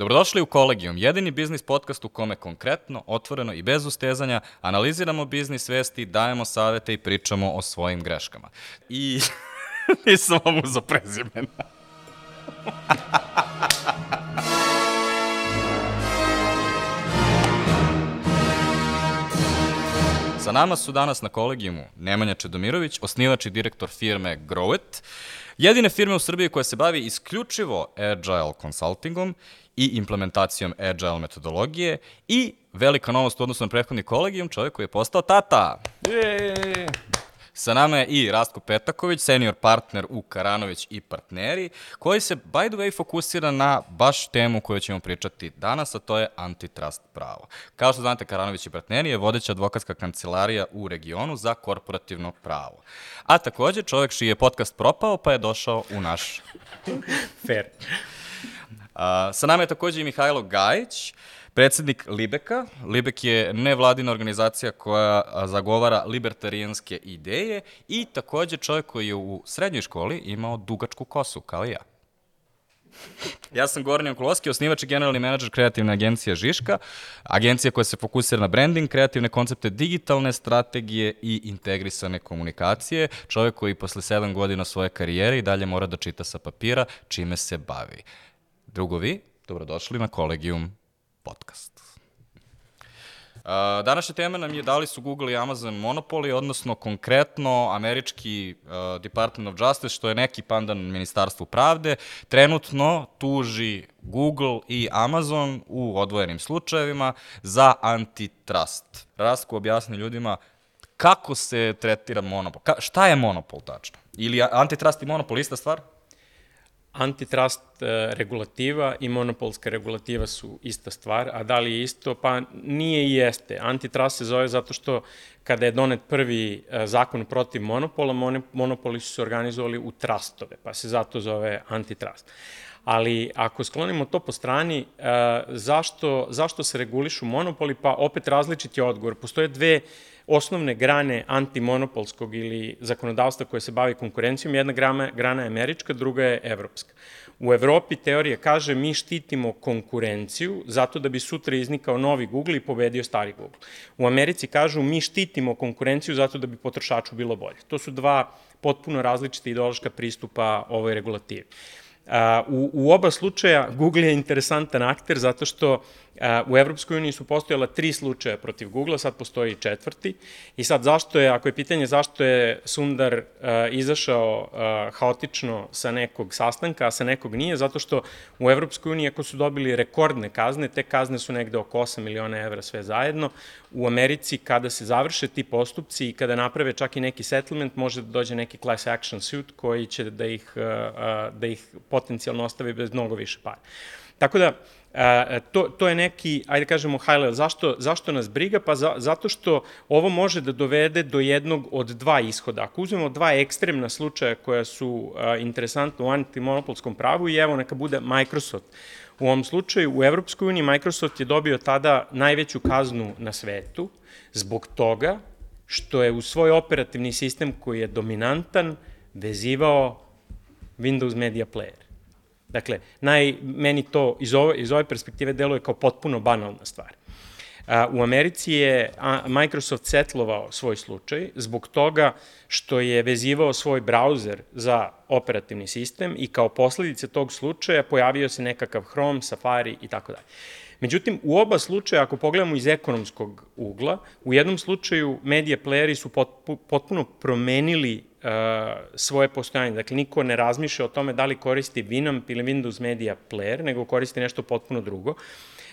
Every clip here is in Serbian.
Dobrodošli u Kolegijum, jedini biznis podcast u kome konkretno, otvoreno i bez ustezanja analiziramo biznis vesti, dajemo savete i pričamo o svojim greškama. I nisam vam uzo prezimena. Sa nama su danas na kolegijumu Nemanja Čedomirović, osnivač i direktor firme Growit, jedine firme u Srbiji koja se bavi isključivo agile consultingom i implementacijom agile metodologije i velika novost u odnosu na prethodni kolegijum, čovjek koji je postao tata. Je. Sa nama je i Rastko Petaković, senior partner u Karanović i partneri, koji se, by the way, fokusira na baš temu koju ćemo pričati danas, a to je antitrust pravo. Kao što znate, Karanović i partneri je vodeća advokatska kancelarija u regionu za korporativno pravo. A takođe, čovjek čiji je podcast propao, pa je došao u naš Fair. Sa nama je takođe i Mihajlo Gajić, predsednik Libeka. Libek je nevladina organizacija koja zagovara libertarijanske ideje i takođe čovjek koji je u srednjoj školi imao dugačku kosu, kao i ja. Ja sam Goran Jankulovski, osnivač i generalni menadžer kreativne agencije Žiška, agencija koja se fokusira na branding, kreativne koncepte digitalne strategije i integrisane komunikacije, čovjek koji posle sedam godina svoje karijere i dalje mora da čita sa papira čime se bavi. Drugovi, dobrodošli na Kolegium podcast. Današnja tema nam je da li su Google i Amazon monopoli, odnosno konkretno američki Department of Justice, što je neki pandan Ministarstvu pravde, trenutno tuži Google i Amazon u odvojenim slučajevima za antitrust. Rasko objasni ljudima kako se tretira monopol. Ka, šta je monopol tačno? Ili antitrust i monopol ista stvar? Antitrust e, regulativa i monopolska regulativa su ista stvar, a da li je isto? Pa nije i jeste. Antitrust se zove zato što kada je donet prvi e, zakon protiv monopola, monopoli su se organizovali u trustove, pa se zato zove antitrust. Ali ako sklonimo to po strani, e, zašto, zašto se regulišu monopoli? Pa opet različit je odgovor. Postoje dve osnovne grane antimonopolskog ili zakonodavstva koje se bavi konkurencijom. Jedna grana, grana je američka, druga je evropska. U Evropi teorija kaže mi štitimo konkurenciju zato da bi sutra iznikao novi Google i pobedio stari Google. U Americi kažu mi štitimo konkurenciju zato da bi potrošaču bilo bolje. To su dva potpuno različite ideološka pristupa ovoj regulativi. U, u oba slučaja Google je interesantan akter zato što U Evropskoj uniji su postojala tri slučaja protiv Google-a, sad postoji četvrti. I sad zašto je, ako je pitanje zašto je Sundar uh, izašao uh, haotično sa nekog sastanka, a sa nekog nije, zato što u Evropskoj uniji ako su dobili rekordne kazne, te kazne su negde oko 8 miliona evra sve zajedno. U Americi kada se završe ti postupci i kada naprave čak i neki settlement, može da dođe neki class action suit koji će da ih, uh, da ih potencijalno ostavi bez mnogo više para. Tako da, E, to, to je neki, ajde kažemo, highlight. Zašto, zašto nas briga? Pa za, zato što ovo može da dovede do jednog od dva ishoda. Ako uzmemo dva ekstremna slučaja koja su a, interesantna u antimonopolskom pravu i evo neka bude Microsoft. U ovom slučaju u Evropskoj uniji Microsoft je dobio tada najveću kaznu na svetu zbog toga što je u svoj operativni sistem koji je dominantan vezivao Windows Media Player. Dakle, naj, meni to iz ove, iz ove perspektive deluje kao potpuno banalna stvar. A, u Americi je Microsoft setlovao svoj slučaj zbog toga što je vezivao svoj brauzer za operativni sistem i kao posledice tog slučaja pojavio se nekakav Chrome, Safari i tako dalje. Međutim, u oba slučaja, ako pogledamo iz ekonomskog ugla, u jednom slučaju medije playeri su potpuno promenili svoje postojanje. Dakle, niko ne razmišlja o tome da li koristi Winamp ili Windows Media Player, nego koristi nešto potpuno drugo.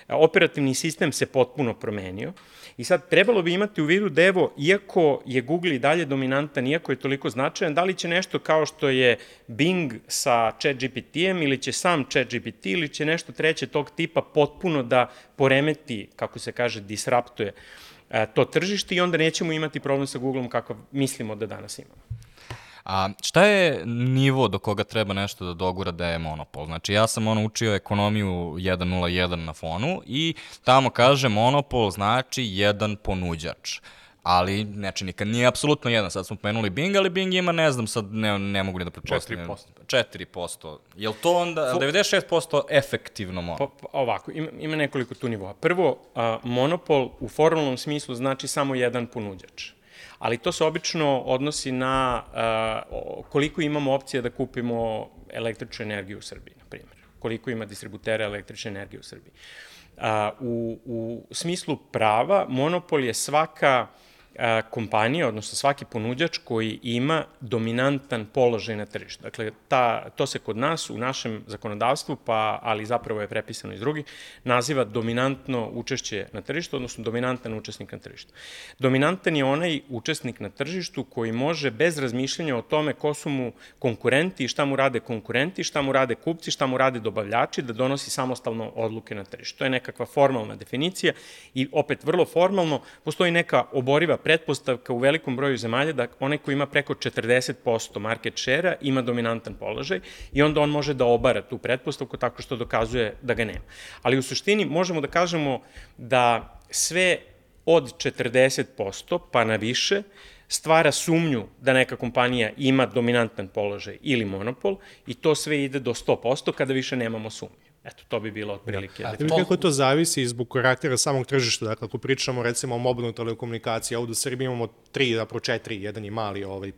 Operativni sistem se potpuno promenio i sad trebalo bi imati u vidu da evo, iako je Google i dalje dominantan, iako je toliko značajan, da li će nešto kao što je Bing sa ChatGPT-em ili će sam ChatGPT ili će nešto treće tog tipa potpuno da poremeti, kako se kaže, disraptuje to tržište i onda nećemo imati problem sa Googleom kakav mislimo da danas imamo. A šta je nivo do koga treba nešto da dogura da je monopol? Znači ja sam ono učio ekonomiju 101 na fonu i tamo kaže monopol znači jedan ponuđač. ali znači nikad nije apsolutno jedan. Sad smo pomenuli Bing, ali Bing ima, ne znam, sad ne, ne mogu ni da pretpostavljam. 4%. 4%. Je li to onda, Fo... 96% efektivno monopol? Pa, pa, ovako, ima, ima nekoliko tu nivoa. Prvo, a, monopol u formalnom smislu znači samo jedan ponuđač ali to se obično odnosi na koliko imamo opcija da kupimo električnu energiju u Srbiji, na primjer. Koliko ima distributera električne energije u Srbiji. U, u smislu prava, monopol je svaka kompanija, odnosno svaki ponuđač koji ima dominantan položaj na tržištu. Dakle, ta, to se kod nas u našem zakonodavstvu, pa, ali zapravo je prepisano iz drugih, naziva dominantno učešće na tržištu, odnosno dominantan učesnik na tržištu. Dominantan je onaj učesnik na tržištu koji može bez razmišljanja o tome ko su mu konkurenti i šta mu rade konkurenti, šta mu rade kupci, šta mu rade dobavljači, da donosi samostalno odluke na tržištu. To je nekakva formalna definicija i opet vrlo formalno postoji neka oboriva pretpostavka u velikom broju zemalja da onaj ko ima preko 40% market share-a ima dominantan položaj i onda on može da obara tu pretpostavku tako što dokazuje da ga nema. Ali u suštini možemo da kažemo da sve od 40% pa na više stvara sumnju da neka kompanija ima dominantan položaj ili monopol i to sve ide do 100% kada više nemamo sumnju. Eto, to bi bilo otprilike. Da. A kako to zavisi zbog karaktera samog tržišta? Dakle, ako pričamo recimo o mobilnoj telekomunikaciji, ovdje u Srbiji imamo tri, zapravo četiri, jedan je mali ovaj,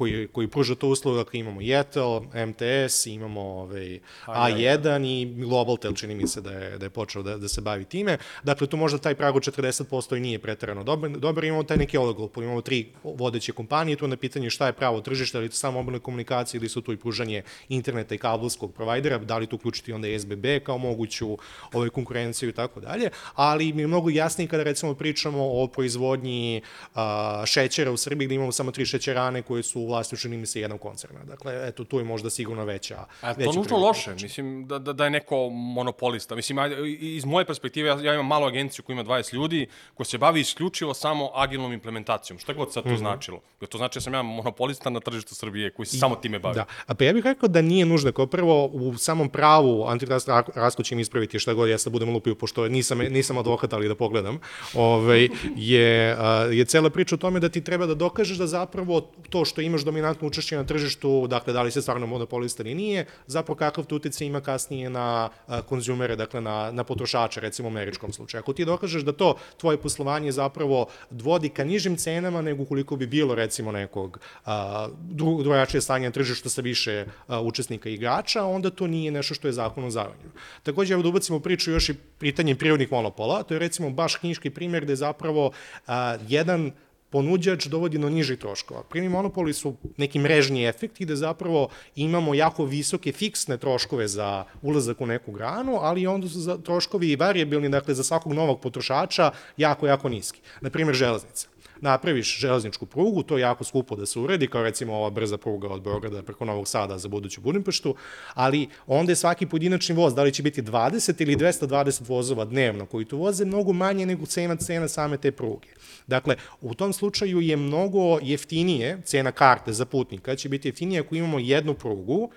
koji, koji pruža to uslugu, dakle imamo Jetel, MTS, imamo ovaj, A1 i Globaltel, čini mi se da je, da je počeo da, da se bavi time. Dakle, tu možda taj prag od 40% i nije pretarano dobar, dobar. Imamo taj neki oligopol, imamo tri vodeće kompanije, tu na pitanje šta je pravo tržište, ali to samo mobilne komunikacije ili su tu i pružanje interneta i kabelskog provajdera, da li tu uključiti onda SBB kao moguću ovaj, konkurenciju i tako dalje, ali mi je mnogo jasnije kada recimo pričamo o proizvodnji a, šećera u Srbiji, gde imamo samo tri šećerane koje su vlasti čini mi se jednog koncerna. Dakle, eto, tu je možda sigurno veća... A to nužno loše, mislim, da, da, da je neko monopolista. Mislim, iz moje perspektive, ja, ja imam malu agenciju koja ima 20 ljudi, koja se bavi isključivo samo agilnom implementacijom. Šta god sad to mm -hmm. značilo? Jer to znači da sam ja monopolista na tržištu Srbije koji se I, samo time bavi. Da, a pa ja bih rekao da nije nužno. Kao prvo, u samom pravu antitrust Rasko će mi ispraviti šta god ja sad budem lupio, pošto nisam, nisam advokat, ali da pogledam, ovaj, je, je cela priča o tome da ti treba da dokažeš da zapravo to što imaš dominantno učešće na tržištu, dakle, da li se stvarno monopolista ili nije, zapravo kakav to utjecaj ima kasnije na konzumere, dakle, na, na potrošače, recimo u američkom slučaju. Ako ti dokažeš da to tvoje poslovanje zapravo vodi ka nižim cenama nego koliko bi bilo, recimo, nekog a, dru, drugačije stanje na tržištu sa više a, učesnika igrača, onda to nije nešto što je zakonom zabranjeno. Takođe, evo da ubacimo priču još i pitanje prirodnih monopola, to je recimo baš knjiški primjer gde zapravo a, jedan ponuđač dovodi do nižih troškova. Primi monopoli su neki mrežni efekti gde zapravo imamo jako visoke fiksne troškove za ulazak u neku granu, ali onda su za troškovi i variabilni, dakle za svakog novog potrošača jako, jako niski. Naprimer, železnica napraviš železničku prugu, to je jako skupo da se uredi, kao recimo ova brza pruga od Beograda preko Novog Sada za buduću Budimpeštu, ali onda je svaki pojedinačni voz, da li će biti 20 ili 220 vozova dnevno koji tu voze, mnogo manje nego cena cena same te pruge. Dakle, u tom slučaju je mnogo jeftinije, cena karte za putnika će biti jeftinije ako imamo jednu prugu,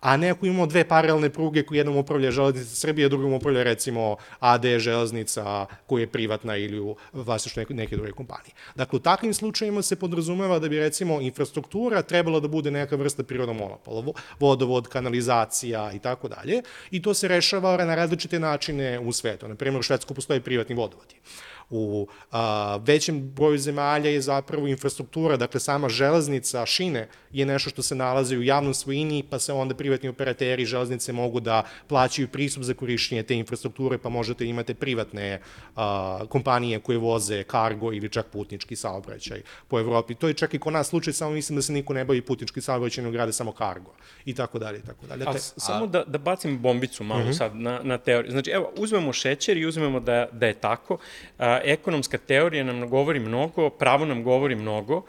a ne ako imamo dve paralelne pruge koje jednom upravlja železnica Srbije, drugom upravlja recimo AD železnica koja je privatna ili u vlasništvu neke, neke druge kompanije. Dakle, u takvim slučajima se podrazumeva da bi recimo infrastruktura trebala da bude neka vrsta prirodnog monopola, vodovod, kanalizacija i tako dalje, i to se rešava na različite načine u svetu. Na primjer, u Švedsku postoje privatni vodovodi. U a, većem broju zemalja je zapravo infrastruktura, dakle sama železnica, šine je nešto što se nalazi u javnom svojini, pa se onda privatni operateri železnice mogu da plaćaju pristup za korišćenje te infrastrukture, pa možete imate privatne a, kompanije koje voze kargo ili čak putnički saobraćaj po Evropi. To je čak i kod nas slučaj, samo mislim da se niko ne bavi putnički saobraćaj, nego grade samo kargo i tako dalje i tako dalje. A, samo da, da bacim bombicu malo uh mhm. -huh. sad na, na teoriju. Znači, evo, uzmemo šećer i uzmemo da, da je tako. A, ekonomska teorija nam govori mnogo, pravo nam govori mnogo.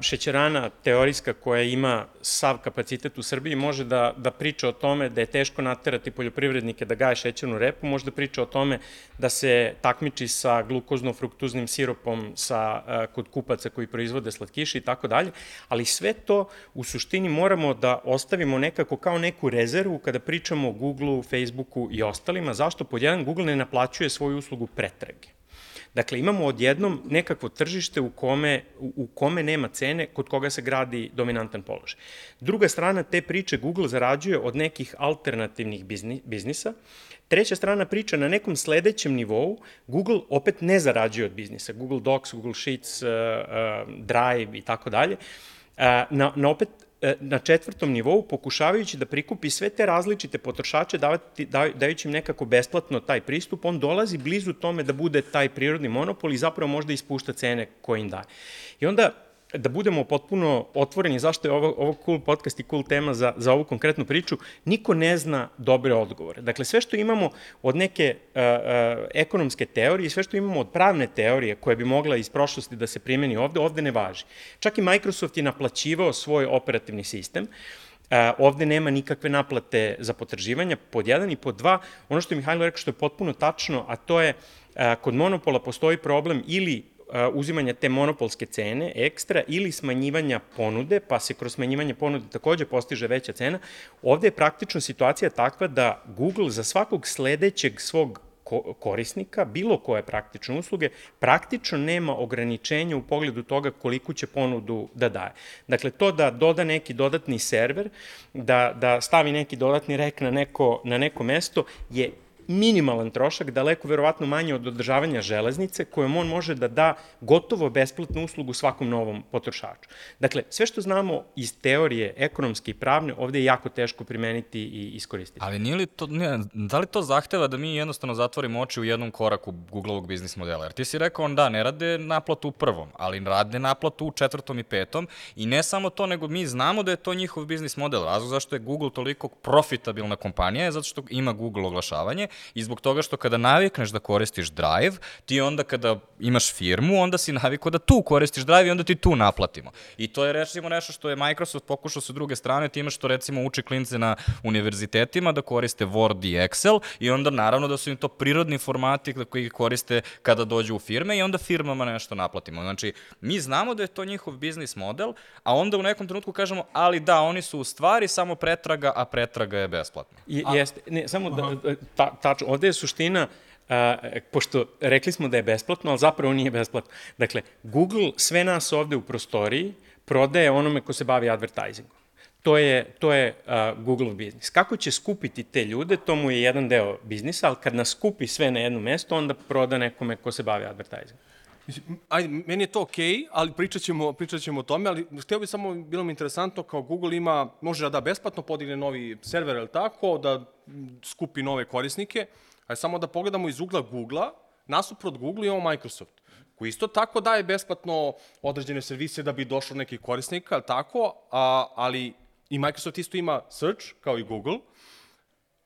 Šećerana teorijska koja ima sav kapacitet u Srbiji može da, da priča o tome da je teško naterati poljoprivrednike da gaje šećernu repu, može da priča o tome da se takmiči sa glukozno-fruktuznim siropom sa, kod kupaca koji proizvode slatkiše i tako dalje, ali sve to u suštini moramo da ostavimo nekako kao neku rezervu kada pričamo o Google-u, Facebooku i ostalima. Zašto? Pod jedan, Google ne naplaćuje svoju uslugu pretrage. Dakle, imamo odjednom nekakvo tržište u kome, u, kome nema cene, kod koga se gradi dominantan položaj. Druga strana te priče Google zarađuje od nekih alternativnih bizni, biznisa. Treća strana priča na nekom sledećem nivou Google opet ne zarađuje od biznisa. Google Docs, Google Sheets, uh, uh, Drive i tako dalje. Uh, na, na opet na četvrtom nivou pokušavajući da prikupi sve te različite potrošače, davati, dajući im nekako besplatno taj pristup, on dolazi blizu tome da bude taj prirodni monopol i zapravo možda ispušta cene koje im daje. I onda da budemo potpuno otvoreni zašto je ovo, ovo cool podcast i cool tema za, za ovu konkretnu priču, niko ne zna dobre odgovore. Dakle, sve što imamo od neke uh, uh, ekonomske teorije, sve što imamo od pravne teorije koje bi mogla iz prošlosti da se primeni ovde, ovde ne važi. Čak i Microsoft je naplaćivao svoj operativni sistem, Uh, ovde nema nikakve naplate za potraživanja, pod jedan i pod dva, ono što je Mihajlo rekao što je potpuno tačno, a to je uh, kod monopola postoji problem ili uzimanja te monopolske cene ekstra ili smanjivanja ponude, pa se kroz smanjivanje ponude takođe postiže veća cena. Ovde je praktično situacija takva da Google za svakog sledećeg svog korisnika, bilo koje praktične usluge, praktično nema ograničenja u pogledu toga koliko će ponudu da daje. Dakle, to da doda neki dodatni server, da, da stavi neki dodatni rek na neko, na neko mesto je minimalan trošak, daleko verovatno manje od održavanja železnice, kojom on može da da gotovo besplatnu uslugu svakom novom potrošaču. Dakle, sve što znamo iz teorije ekonomske i pravne, ovde je jako teško primeniti i iskoristiti. Ali nije li to, nije, da li to zahteva da mi jednostavno zatvorimo oči u jednom koraku Google-ovog biznis modela? Jer ti si rekao, on da, ne rade naplatu u prvom, ali rade naplatu u četvrtom i petom i ne samo to, nego mi znamo da je to njihov biznis model. Razlog zašto je Google toliko profitabilna kompanija je zato što ima Google oglašavanje i zbog toga što kada navikneš da koristiš Drive, ti onda kada imaš firmu, onda si navikao da tu koristiš Drive i onda ti tu naplatimo. I to je recimo nešto što je Microsoft pokušao sa druge strane time što recimo uči klince na univerzitetima da koriste Word i Excel i onda naravno da su im to prirodni formati koji koriste kada dođu u firme i onda firmama nešto naplatimo. Znači, mi znamo da je to njihov biznis model, a onda u nekom trenutku kažemo, ali da, oni su u stvari samo pretraga, a pretraga je besplatna. I, jeste, ne, samo da, ta, tačno, ovde je suština, a, pošto rekli smo da je besplatno, ali zapravo nije besplatno. Dakle, Google sve nas ovde u prostoriji prodaje onome ko se bavi advertisingom. To je, to je uh, Google biznis. Kako će skupiti te ljude, to mu je jedan deo biznisa, ali kad nas skupi sve na jedno mesto, onda proda nekome ko se bavi advertisingom. Mislim, ajde, meni je to okej, okay, ali pričat ćemo, pričat ćemo o tome, ali hteo bi samo, bilo mi interesantno, kao Google ima, može da besplatno podigne novi server, ili tako, da skupi nove korisnike, ajde samo da pogledamo iz ugla Google-a, nasuprot Google imamo Microsoft, koji isto tako daje besplatno određene servise da bi došlo nekih korisnika, ali tako, a, ali i Microsoft isto ima search, kao i Google,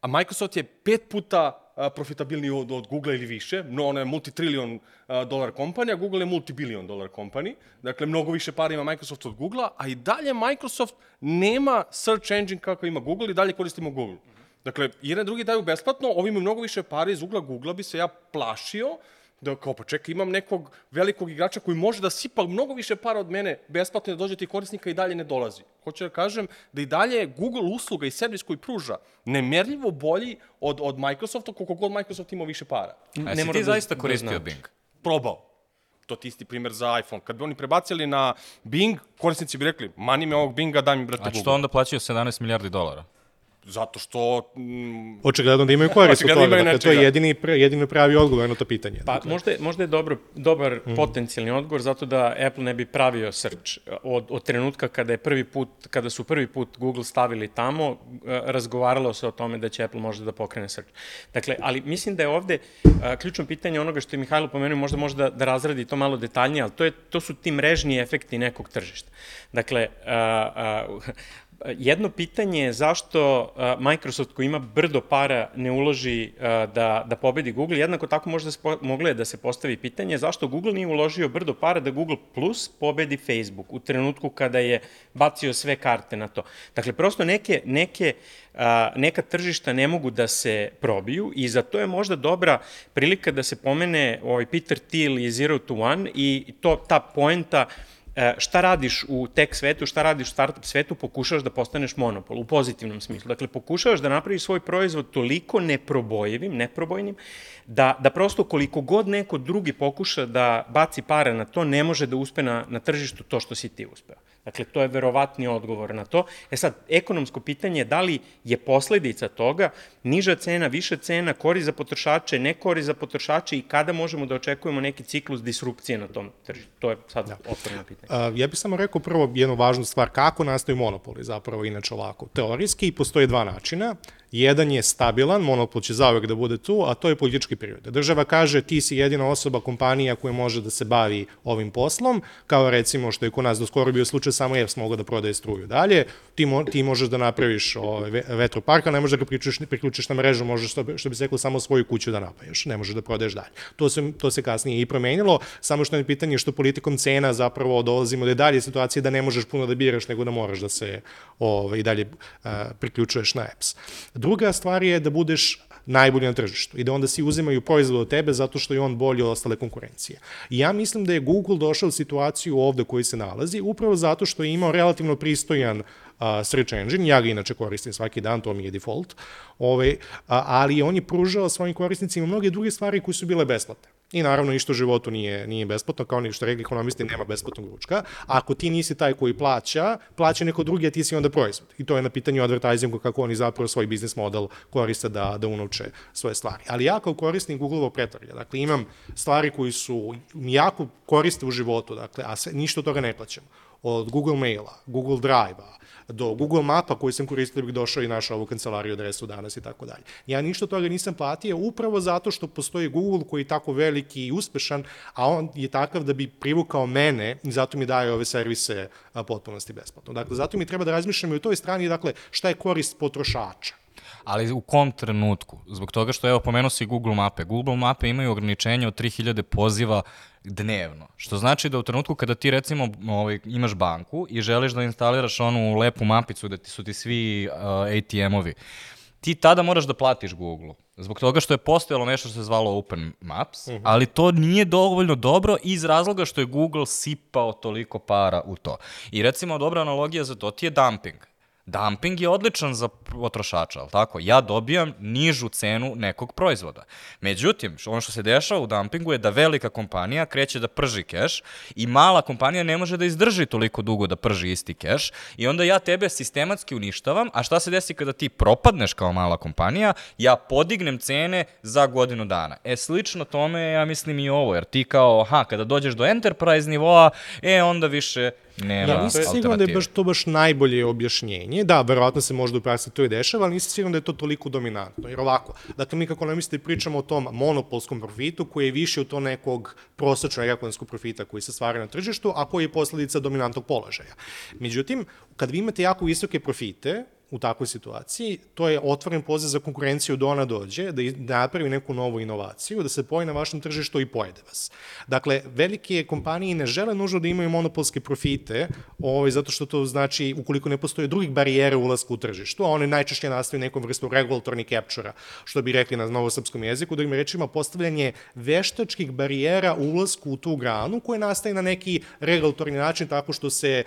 a Microsoft je pet puta profitabilniji od, od Google ili više, no ona je multitrilion dolar kompanija, Google je multibilion dolar kompanija, dakle mnogo više para ima Microsoft od Google-a, a i dalje Microsoft nema search engine kako ima Google i dalje koristimo Google. Dakle, jedan drugi daju besplatno, ovi imaju mnogo više para iz ugla Google-a bi se ja plašio, da kao pa čekaj, imam nekog velikog igrača koji može da sipa mnogo više para od mene besplatno da dođe ti korisnika i dalje ne dolazi. Hoću da kažem da i dalje Google usluga i servis koji pruža nemerljivo bolji od, od Microsofta koliko god Microsoft ima više para. A jesi ti da, zaista da koristio da Bing? Probao. To ti isti primer za iPhone. Kad bi oni prebacili na Bing, korisnici bi rekli, mani me ovog Binga, daj mi brate Google. A što onda plaćaju 17 milijardi dolara? Zato što... Mm, očigledno da imaju korist u toga. Dakle, to je jedini, jedini pravi odgovor na to pitanje. Pa dakle. možda, je, možda je dobro, dobar mm. potencijalni odgovor zato da Apple ne bi pravio search. Od, od trenutka kada je prvi put, kada su prvi put Google stavili tamo, razgovaralo se o tome da će Apple možda da pokrene search. Dakle, ali mislim da je ovde a, ključno pitanje onoga što je Mihajlo pomenuo, možda može da, da razradi to malo detaljnije, ali to, je, to su ti mrežni efekti nekog tržišta. Dakle, a, a, Jedno pitanje je zašto Microsoft koji ima brdo para ne uloži da, da pobedi Google, jednako tako možda se, moglo je da se postavi pitanje zašto Google nije uložio brdo para da Google Plus pobedi Facebook u trenutku kada je bacio sve karte na to. Dakle, prosto neke, neke, neka tržišta ne mogu da se probiju i za to je možda dobra prilika da se pomene ovaj Peter Thiel i Zero to One i to, ta poenta e, šta radiš u tech svetu, šta radiš u startup svetu, pokušavaš da postaneš monopol u pozitivnom smislu. Dakle, pokušavaš da napraviš svoj proizvod toliko neprobojivim, neprobojnim, da, da prosto koliko god neko drugi pokuša da baci pare na to, ne može da uspe na, na tržištu to što si ti uspeo. Dakle, to je verovatni odgovor na to. E sad, ekonomsko pitanje je da li je posledica toga niža cena, više cena, kori za potrošače, ne kori za potrošače i kada možemo da očekujemo neki ciklus disrupcije na tom tržištu. To je sad da. otvoreno pitanje. Uh, ja bih samo rekao prvo jednu važnu stvar, kako nastaju monopoli zapravo inače ovako. Teorijski postoje dva načina. Jedan je stabilan, monopol će zauvek da bude tu, a to je politički period. Država kaže ti si jedina osoba, kompanija koja može da se bavi ovim poslom, kao recimo što je kod nas do skoro bio slučaj samo EPS mogao da prodaje struju dalje, ti, mo, ti možeš da napraviš ovaj, vetropark, a ne možeš da ga priključiš, priključiš na mrežu, možeš što, što bi se reklo samo svoju kuću da napajaš, ne možeš da prodaješ dalje. To se, to se kasnije i promenilo, samo što je pitanje što politikom cena zapravo dolazimo da je dalje situacija da ne možeš puno da biraš, nego da moraš da se ovaj, dalje uh, priključuješ na EPS. Druga stvar je da budeš najbolji na tržištu i da onda svi uzimaju proizvod od tebe zato što je on bolji od ostale konkurencije. I ja mislim da je Google došao u situaciju ovde koji se nalazi upravo zato što je imao relativno pristojan search engine, ja ga inače koristim svaki dan, to mi je default, ove, a, ali on je pružao svojim korisnicima mnoge druge stvari koje su bile besplatne. I naravno ništa u životu nije, nije besplatno, kao ni što rekli ekonomisti, nema besplatnog ručka. A ako ti nisi taj koji plaća, plaća neko drugi, a ti si onda proizvod. I to je na pitanju advertisingu kako oni zapravo svoj biznis model koriste da, da unovče svoje stvari. Ali ja kao korisnik Google-ovo pretvarja, dakle imam stvari koji su jako koriste u životu, dakle, a sve, ništa od toga ne plaćam. Od Google Maila, Google Drive-a, do Google Mapa koji sam koristio da bih došao i našao ovu kancelariju adresu danas i tako dalje. Ja ništa toga nisam platio upravo zato što postoji Google koji je tako veliki i uspešan, a on je takav da bi privukao mene i zato mi daje ove servise potpunosti besplatno. Dakle, zato mi treba da razmišljamo i u toj strani, dakle, šta je korist potrošača ali u kom trenutku? Zbog toga što, evo, pomenuo si Google mape. Google mape imaju ograničenje od 3000 poziva dnevno. Što znači da u trenutku kada ti recimo ovaj, imaš banku i želiš da instaliraš onu lepu mapicu da ti su ti svi uh, ATM-ovi, ti tada moraš da platiš Google. Zbog toga što je postojalo nešto što se zvalo Open Maps, uh mhm. -huh. ali to nije dovoljno dobro iz razloga što je Google sipao toliko para u to. I recimo dobra analogija za to ti je dumping. Dumping je odličan za potrošača, ali tako? Ja dobijam nižu cenu nekog proizvoda. Međutim, ono što se dešava u dumpingu je da velika kompanija kreće da prži keš i mala kompanija ne može da izdrži toliko dugo da prži isti keš i onda ja tebe sistematski uništavam, a šta se desi kada ti propadneš kao mala kompanija? Ja podignem cene za godinu dana. E, slično tome ja mislim i ovo, jer ti kao, aha, kada dođeš do enterprise nivoa, e, onda više nema ja nisam siguran da je baš to baš najbolje objašnjenje. Da, verovatno se možda u praksi to i dešava, ali nisam siguran da je to toliko dominantno. Jer ovako, dakle, mi kako mislite pričamo o tom monopolskom profitu koji je više od to nekog prosečnog ekonomskog profita koji se stvara na tržištu, a koji je posledica dominantnog položaja. Međutim, kad vi imate jako visoke profite, u takvoj situaciji, to je otvoren poziv za konkurenciju da ona dođe, da, da napravi neku novu inovaciju, da se poje na vašem tržištu i pojede vas. Dakle, velike kompanije ne žele nužno da imaju monopolske profite, ovaj, zato što to znači, ukoliko ne postoje drugih barijera ulazka u tržištu, a one najčešće nastaju nekom vrstu regulatorni capture što bi rekli na novosrpskom jeziku, da im rečima postavljanje veštačkih barijera u ulazku u tu granu koje nastaje na neki regulatorni način tako što se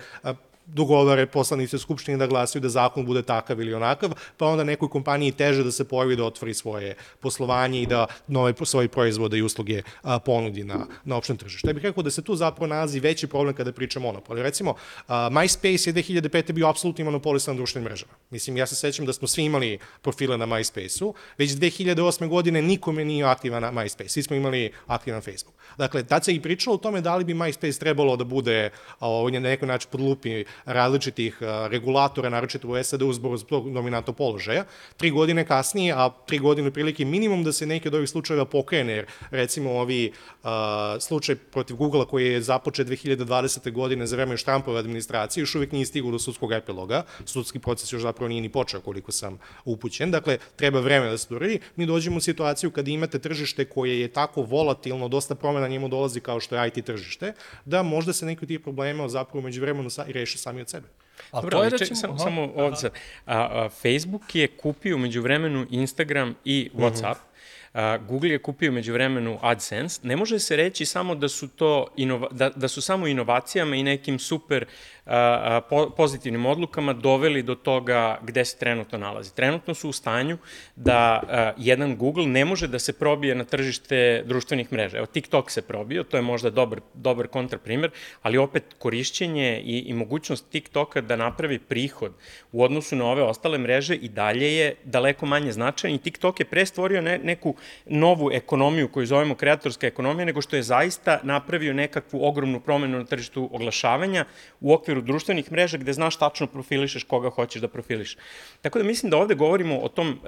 dogovore poslanice Skupštine da glasaju da zakon bude takav ili onakav, pa onda nekoj kompaniji teže da se pojavi da otvori svoje poslovanje i da nove svoje proizvode i usluge a, ponudi na, na opštem tržištu. Ja bih rekao da se tu zapravo nalazi veći problem kada priča monopoli. Recimo, a, MySpace je 2005. bio apsolutni monopolist na društvenim mrežama. Mislim, ja se sećam da smo svi imali profile na MySpace-u, već 2008. godine nikome nije aktivan na MySpace, svi smo imali aktivan Facebook. Dakle, tad se i pričalo o tome da li bi MySpace trebalo da bude a, na neki način pod lupi različitih regulatora, naročito u SAD-u zbog tog dominantnog položaja. Tri godine kasnije, a tri godine prilike minimum da se neki od ovih slučajeva pokrene, jer recimo ovi uh, slučaj protiv Google-a koji je započet 2020. godine za vreme Štrampove administracije, još uvijek nije stigao do sudskog epiloga, sudski proces još zapravo nije ni počeo koliko sam upućen, dakle treba vreme da se to radi. Mi dođemo u situaciju kada imate tržište koje je tako volatilno, dosta promena njemu dolazi kao što je IT tržište, da možda se neki od tih problema zapravo među vremenu reši sami od sebe. A Dobro, to je recimo, samo, samo ovdje. A, a, Facebook je kupio među vremenu Instagram i mhm. Whatsapp. Uh -huh Google je kupio među vremenu AdSense. Ne može se reći samo da su to inova, da, da su samo inovacijama i nekim super a, po, pozitivnim odlukama doveli do toga gde se trenutno nalazi. Trenutno su u stanju da a, jedan Google ne može da se probije na tržište društvenih mreža. Evo, TikTok se probio, to je možda dobar, dobar kontraprimer, ali opet korišćenje i, i mogućnost TikToka da napravi prihod u odnosu na ove ostale mreže i dalje je daleko manje značajan i TikTok je pre stvorio ne, neku novu ekonomiju koju zovemo kreatorska ekonomija, nego što je zaista napravio nekakvu ogromnu promenu na tržištu oglašavanja u okviru društvenih mreža gde znaš tačno profilišeš koga hoćeš da profiliš. Tako da mislim da ovde govorimo o tom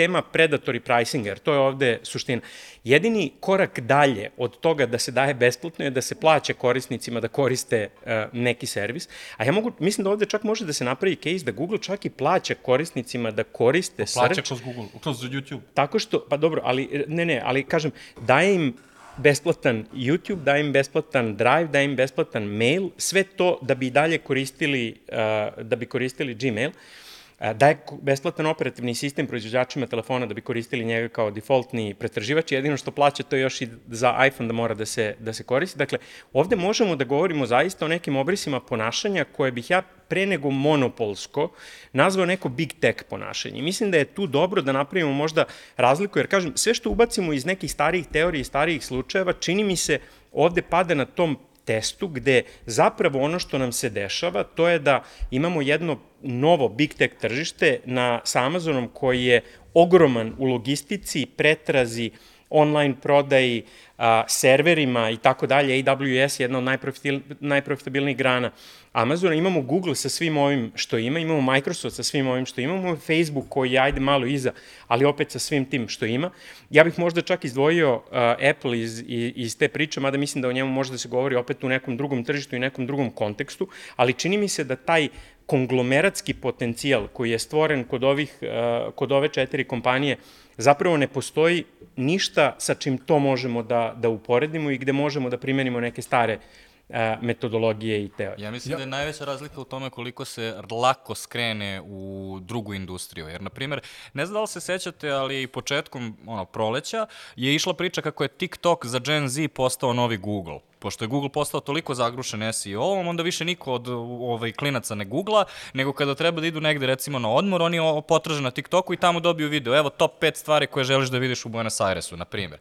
tema predatory pricing, jer to je ovde suština. Jedini korak dalje od toga da se daje besplatno je da se plaća korisnicima da koriste uh, neki servis, a ja mogu, mislim da ovde čak može da se napravi case da Google čak i plaća korisnicima da koriste Plaća search. kroz Google, kroz YouTube. Tako što, pa dobro, ali ne, ne, ali kažem, daje im besplatan YouTube, daje im besplatan Drive, daje im besplatan mail, sve to da bi dalje koristili, uh, da bi koristili Gmail. Uh, daje besplatan operativni sistem proizvođačima telefona da bi koristili njega kao defaultni pretraživač, jedino što plaća to još i za iPhone da mora da se, da se koristi. Dakle, ovde možemo da govorimo zaista o nekim obrisima ponašanja koje bih ja pre nego monopolsko nazvao neko big tech ponašanje. Mislim da je tu dobro da napravimo možda razliku, jer kažem, sve što ubacimo iz nekih starijih teorija i starijih slučajeva, čini mi se ovde pada na tom testu gde zapravo ono što nam se dešava to je da imamo jedno novo big tech tržište na, sa Amazonom koji je ogroman u logistici, pretrazi, online prodaji, a, serverima i tako dalje. AWS je jedna od najprofitabilnijih grana Amazona. Imamo Google sa svim ovim što ima, imamo Microsoft sa svim ovim što ima, imamo Facebook koji je ajde malo iza, ali opet sa svim tim što ima. Ja bih možda čak izdvojio uh, Apple iz, iz, iz te priče, mada mislim da o njemu može da se govori opet u nekom drugom tržištu i nekom drugom kontekstu, ali čini mi se da taj konglomeratski potencijal koji je stvoren kod, ovih, uh, kod ove četiri kompanije zapravo ne postoji ništa sa čim to možemo da, da uporedimo i gde možemo da primenimo neke stare a, metodologije i teorije. Ja mislim ja. da je najveća razlika u tome koliko se lako skrene u drugu industriju. Jer, na primjer, ne znam da li se sećate, ali početkom ono, proleća je išla priča kako je TikTok za Gen Z postao novi Google pošto je Google postao toliko zagrušen SEO-om, onda više niko od ovaj, klinaca ne googla, nego kada treba da idu negde recimo na odmor, oni potraže na TikToku i tamo dobiju video. Evo top 5 stvari koje želiš da vidiš u Buenos Airesu, na primjer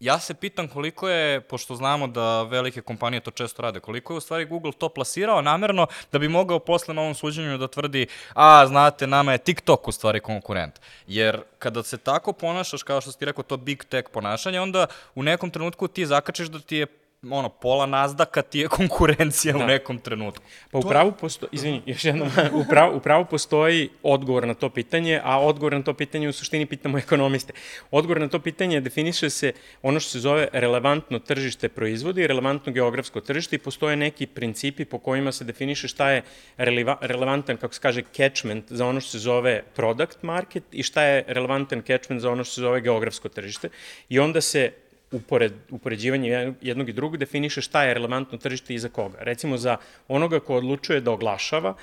ja se pitam koliko je, pošto znamo da velike kompanije to često rade, koliko je u stvari Google to plasirao namerno da bi mogao posle na ovom suđenju da tvrdi, a znate, nama je TikTok u stvari konkurent. Jer kada se tako ponašaš, kao što si ti rekao, to big tech ponašanje, onda u nekom trenutku ti zakačiš da ti je ono, pola nazdaka ti je konkurencija da. u nekom trenutku. Pa upravo postoji, izvini, još jednom, upravo, upravo postoji odgovor na to pitanje, a odgovor na to pitanje u suštini pitamo ekonomiste. Odgovor na to pitanje definiše se ono što se zove relevantno tržište proizvodi i relevantno geografsko tržište i postoje neki principi po kojima se definiše šta je releva, relevantan, kako se kaže, catchment za ono što se zove product market i šta je relevantan catchment za ono što se zove geografsko tržište. I onda se upored, upoređivanje jednog i drugog definiše šta je relevantno tržište i za koga. Recimo za onoga ko odlučuje da oglašava,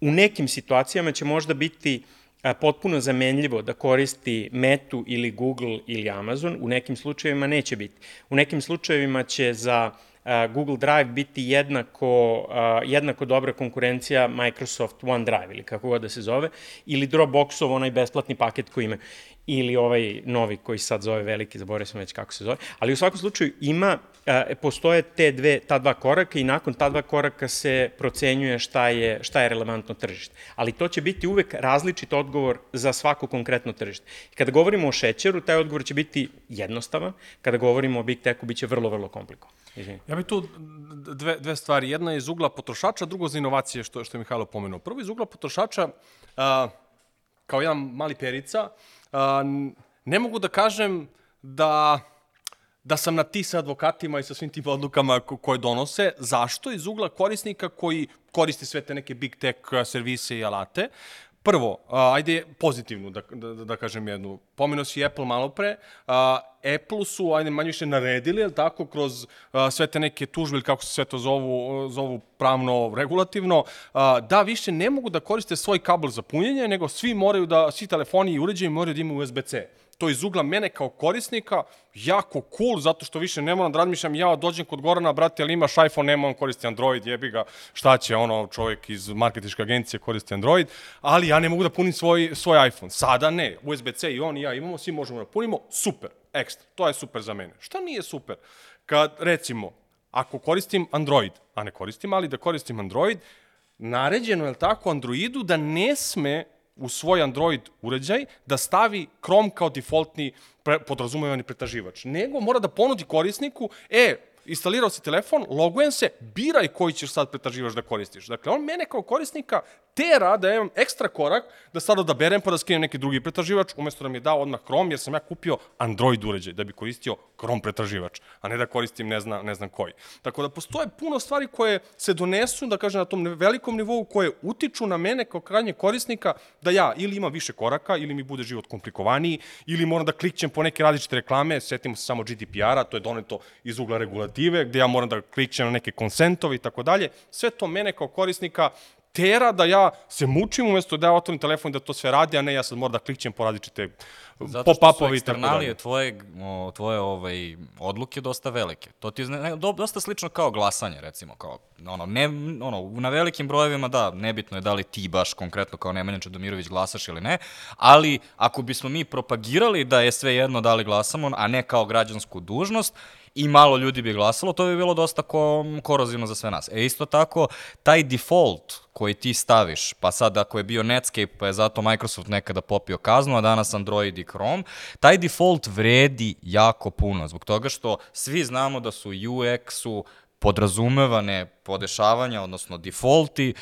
u nekim situacijama će možda biti potpuno zamenljivo da koristi Metu ili Google ili Amazon, u nekim slučajevima neće biti. U nekim slučajevima će za Google Drive biti jednako, jednako dobra konkurencija Microsoft OneDrive ili kako god da se zove, ili Dropboxov, onaj besplatni paket koji ima ili ovaj novi koji sad zove veliki, zaboravio sam već kako se zove, ali u svakom slučaju ima, e, postoje te dve, ta dva koraka i nakon ta dva koraka se procenjuje šta je, šta je relevantno tržište. Ali to će biti uvek različit odgovor za svako konkretno tržište. Kada govorimo o šećeru, taj odgovor će biti jednostavan, kada govorimo o Big Techu, biće vrlo, vrlo komplikovan. Ja bih tu dve, dve stvari. Jedna je iz ugla potrošača, drugo za inovacije, što, što je Mihajlo pomenuo. Prvo iz ugla potrošača, a, kao jedan mali perica, ne mogu da kažem da da sam na ti sa advokatima i sa svim tim odlukama ko koje donose. Zašto? Iz ugla korisnika koji koristi sve te neke big tech servise i alate. Prvo, a, ajde pozitivnu da, da, da kažem jednu. Pomenuo si Apple malo pre. A, Apple su, ajde manje više naredili, jel tako, kroz a, sve te neke tužbe ili kako se sve to zovu, zovu pravno, regulativno, a, da više ne mogu da koriste svoj kabel za punjenje, nego svi moraju da, svi telefoni i uređaji moraju da imaju USB-C to iz ugla mene kao korisnika jako cool, zato što više ne moram da razmišljam, ja dođem kod Gorana, brate, ali imaš iPhone, nema on koristi Android, jebi ga, šta će ono, čovjek iz marketičke agencije koristi Android, ali ja ne mogu da punim svoj, svoj iPhone. Sada ne, USB-C i on i ja imamo, svi možemo da punimo, super, ekstra, to je super za mene. Šta nije super? Kad, recimo, ako koristim Android, a ne koristim, ali da koristim Android, naređeno je tako Androidu da ne sme u svoj Android uređaj da stavi Chrome kao defaultni pre, podrazumevani pretraživač, nego mora da ponudi korisniku, e, instalirao si telefon, logujem se, biraj koji ćeš sad pretraživač da koristiš. Dakle, on mene kao korisnika tera da imam ekstra korak da sad odaberem pa da skinem neki drugi pretraživač, umesto da mi je dao odmah Chrome, jer sam ja kupio Android uređaj da bi koristio Chrome pretraživač, a ne da koristim ne, zna, ne znam koji. Tako da postoje puno stvari koje se donesu, da kažem, na tom velikom nivou, koje utiču na mene kao krajnje korisnika da ja ili imam više koraka, ili mi bude život komplikovaniji, ili moram da klikćem po neke različite reklame, setimo se samo GDPR-a, to je doneto iz ugla regulative, gde ja moram da klikćem na neke konsentove i tako dalje. Sve to mene kao korisnika tera da ja se mučim umesto da ja otvorim telefon i da to sve radi, a ne ja sad moram da klikćem po različite Zato što su pop-upovi i tako dalje. eksternalije tvoje, o, tvoje ovaj, odluke dosta velike. To ti je ne, do, dosta slično kao glasanje, recimo. Kao, ono, ne, ono, na velikim brojevima, da, nebitno je da li ti baš konkretno kao Nemanja Čedomirović glasaš ili ne, ali ako bismo mi propagirali da je sve jedno da li glasamo, a ne kao građansku dužnost, i malo ljudi bi glasalo, to bi bilo dosta ko, korozivno za sve nas. E isto tako, taj default koji ti staviš, pa sad ako je bio Netscape, pa je zato Microsoft nekada popio kaznu, a danas Android i Chrome, taj default vredi jako puno, zbog toga što svi znamo da su UX-u podrazumevane podešavanja, odnosno defaulti,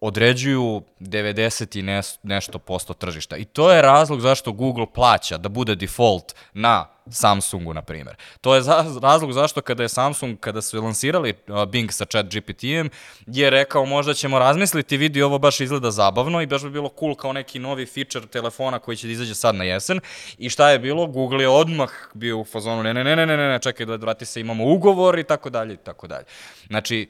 određuju 90 i ne, nešto posto tržišta. I to je razlog zašto Google plaća da bude default na Samsungu, na primjer. To je za, razlog zašto kada je Samsung, kada su lansirali Bing sa chat GPT-em, je rekao možda ćemo razmisliti, vidi ovo baš izgleda zabavno i baš bi bilo cool kao neki novi feature telefona koji će da izađe sad na jesen. I šta je bilo? Google je odmah bio u fazonu, ne, ne, ne, ne, ne, ne, čekaj da vrati se, imamo ugovor i tako dalje i tako dalje. Znači,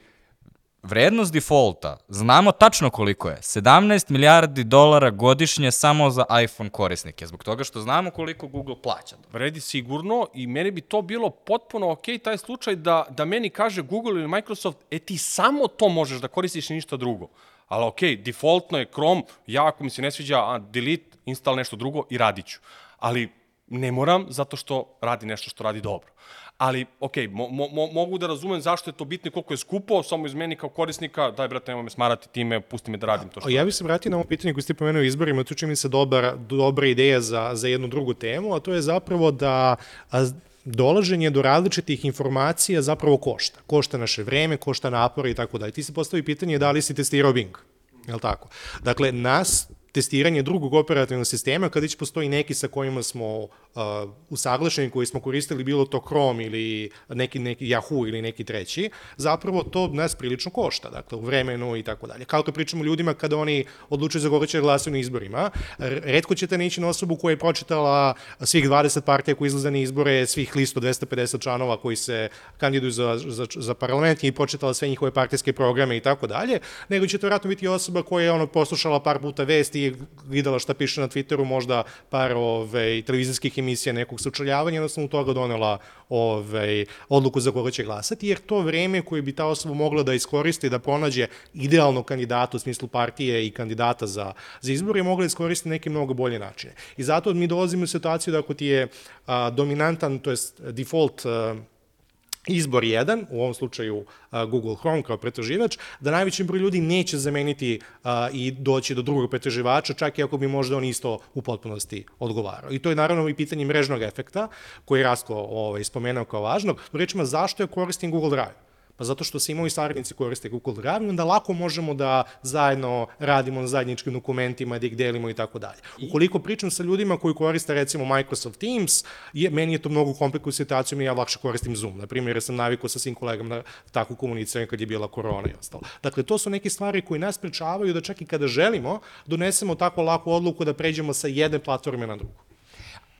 Vrednost defaulta, znamo tačno koliko je, 17 milijardi dolara godišnje samo za iPhone korisnike, zbog toga što znamo koliko Google plaća. Vredi sigurno i meni bi to bilo potpuno ok, taj slučaj da, da meni kaže Google ili Microsoft, e ti samo to možeš da koristiš i ništa drugo. Ali ok, defaultno je Chrome, ja ako mi se ne sviđa, a, delete, install nešto drugo i radit ću. Ali ne moram zato što radi nešto što radi dobro ali, ok, mo, mo, mogu da razumem zašto je to bitno i koliko je skupo, samo iz meni kao korisnika, daj, brate, nemoj me smarati time, pusti me da radim to što... Ja bih se vratio na ovo pitanje koje ste pomenuo izborima, to čini mi se dobra, dobra ideja za, za jednu drugu temu, a to je zapravo da a, dolaženje do različitih informacija zapravo košta. Košta naše vreme, košta napore i tako dalje. Ti se postavi pitanje da li si testirao Bing. Je li tako? Dakle, nas testiranje drugog operativnog sistema, kada već postoji neki sa kojima smo uh, usaglašeni, koji smo koristili, bilo to Chrome ili neki, neki Yahoo ili neki treći, zapravo to nas prilično košta, dakle, u vremenu i tako dalje. Kao to pričamo ljudima kada oni odlučuju za koga će na izborima, redko ćete neći na osobu koja je pročitala svih 20 partija koji izlaze na izbore, svih listo 250 članova koji se kandiduju za, za, za parlament i pročitala sve njihove partijske programe i tako dalje, nego će to vratno biti osoba koja je ono poslušala par puta vesti i videla šta piše na Twitteru, možda par ove, televizijskih emisija nekog sučeljavanja, jednostavno toga donela ove, odluku za koga će glasati, jer to vreme koje bi ta osoba mogla da iskoristi, da pronađe idealnog kandidata u smislu partije i kandidata za, za izbor, je mogla da iskoristi neke mnogo bolje načine. I zato mi dolazimo u situaciju da ako ti je a, dominantan, to jest default a, izbor jedan, u ovom slučaju Google Chrome kao pretraživač, da najveći broj ljudi neće zameniti i doći do drugog pretraživača, čak i ako bi možda on isto u potpunosti odgovarao. I to je naravno i pitanje mrežnog efekta, koji je Rasko ovaj, spomenuo kao važnog. Rečima, zašto ja koristim Google Drive? Pa zato što se i moji saradnici koriste Google Drive, onda lako možemo da zajedno radimo na zajedničkim dokumentima, da ih delimo i tako dalje. Ukoliko pričam sa ljudima koji koriste recimo Microsoft Teams, je, meni je to mnogo komplikuju situaciju, mi ja lakše koristim Zoom. Na primjer, sam navikao sa svim kolegama na takvu komuniciranje kad je bila korona i ostalo. Dakle, to su neke stvari koje nas pričavaju da čak i kada želimo, donesemo tako laku odluku da pređemo sa jedne platforme na drugu.